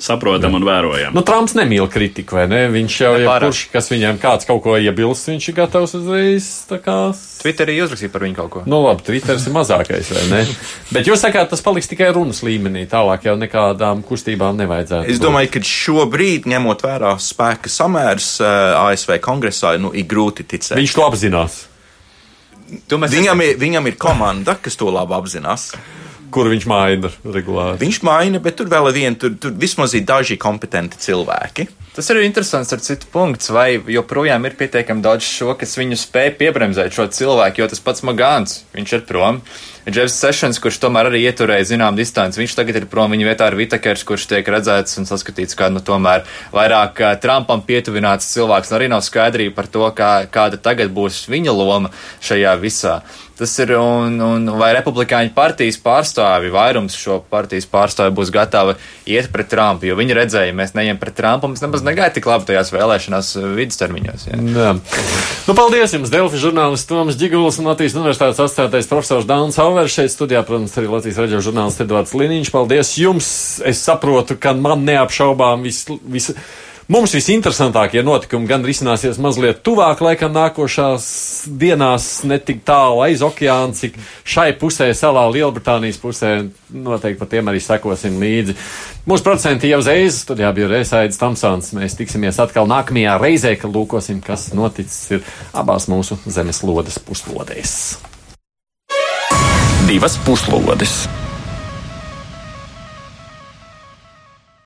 saprotam Jā. un vērojam. Nu, Trumps nemīl kritiku, vai ne? Viņš jau ir kurš, kas viņam kāds kaut ko iebilst, viņš ir gatavs uzreiz kā. Twitterī uzrakstīt par viņu kaut ko. Nu, labi, Twitters ir mazākais, vai ne? Bet jūs sakāt, tas paliks tikai runas līmenī, tālāk jau nekādām kustībām nevajadzētu. Es domāju, ka šobrīd, ņemot vērā spēka samērs eh, ASV kongresā, nu, ir grūti ticēt. Viņš to apzinās. Viņam ir, viņam ir komanda, kas to labi apzinās kur viņš maina regulāri. Viņš maina, bet tur vēl ir viena, tur, tur vismaz ir daži kompetenti cilvēki. Tas ir interesants ar citu punktu, vai joprojām ir pietiekami daudz šo, kas viņu spēj piebremzēt šo cilvēku, jo tas pats Magāns, viņš ir prom. Džefs Sessions, kurš tomēr arī ieturēja zinām distanci, viņš tagad ir prom, viņa vietā ir Vitakers, kurš tiek redzēts un saskatīts kā, nu, tomēr vairāk Trumpam pietuvināts cilvēks, un arī nav skaidrība par to, kā, kāda tagad būs viņa loma šajā visā. Tas ir, un, un vai republikāņu partijas pārstāvi, vairums šo partijas pārstāvi būs gatavi iet pret Trumpu, jo viņi redzēja, mēs neejam pret Trumpu, mums nemaz negaida tik labi tajās vēlēšanās eh, vidustermiņos. Jā. Jā. Nu, paldies jums, Delfi žurnālists Toms Džiguls un Latvijas universitātes asociētais profesors Dāns Hauvers šeit studijā, protams, arī Latvijas raidījuma žurnālists Edvards Liniņš. Paldies jums! Es saprotu, ka man neapšaubām viss. Vis, Mums visinteresantākie notikumi gan risināsies mazliet tuvāk, laikam, nākošās dienās, ne tik tālu aiz okeāna, cik šai pusē, salā, Lielbritānijas pusē. Noteikti par tiem arī sekosim līdzi. Mūsu procenti jau zēzes, studijā bija Reisaids Tamsons. Mēs tiksimies atkal nākamajā reizē, kad lūkosim, kas noticis ir abās mūsu zemeslodes puslodēs. Divas puslodes!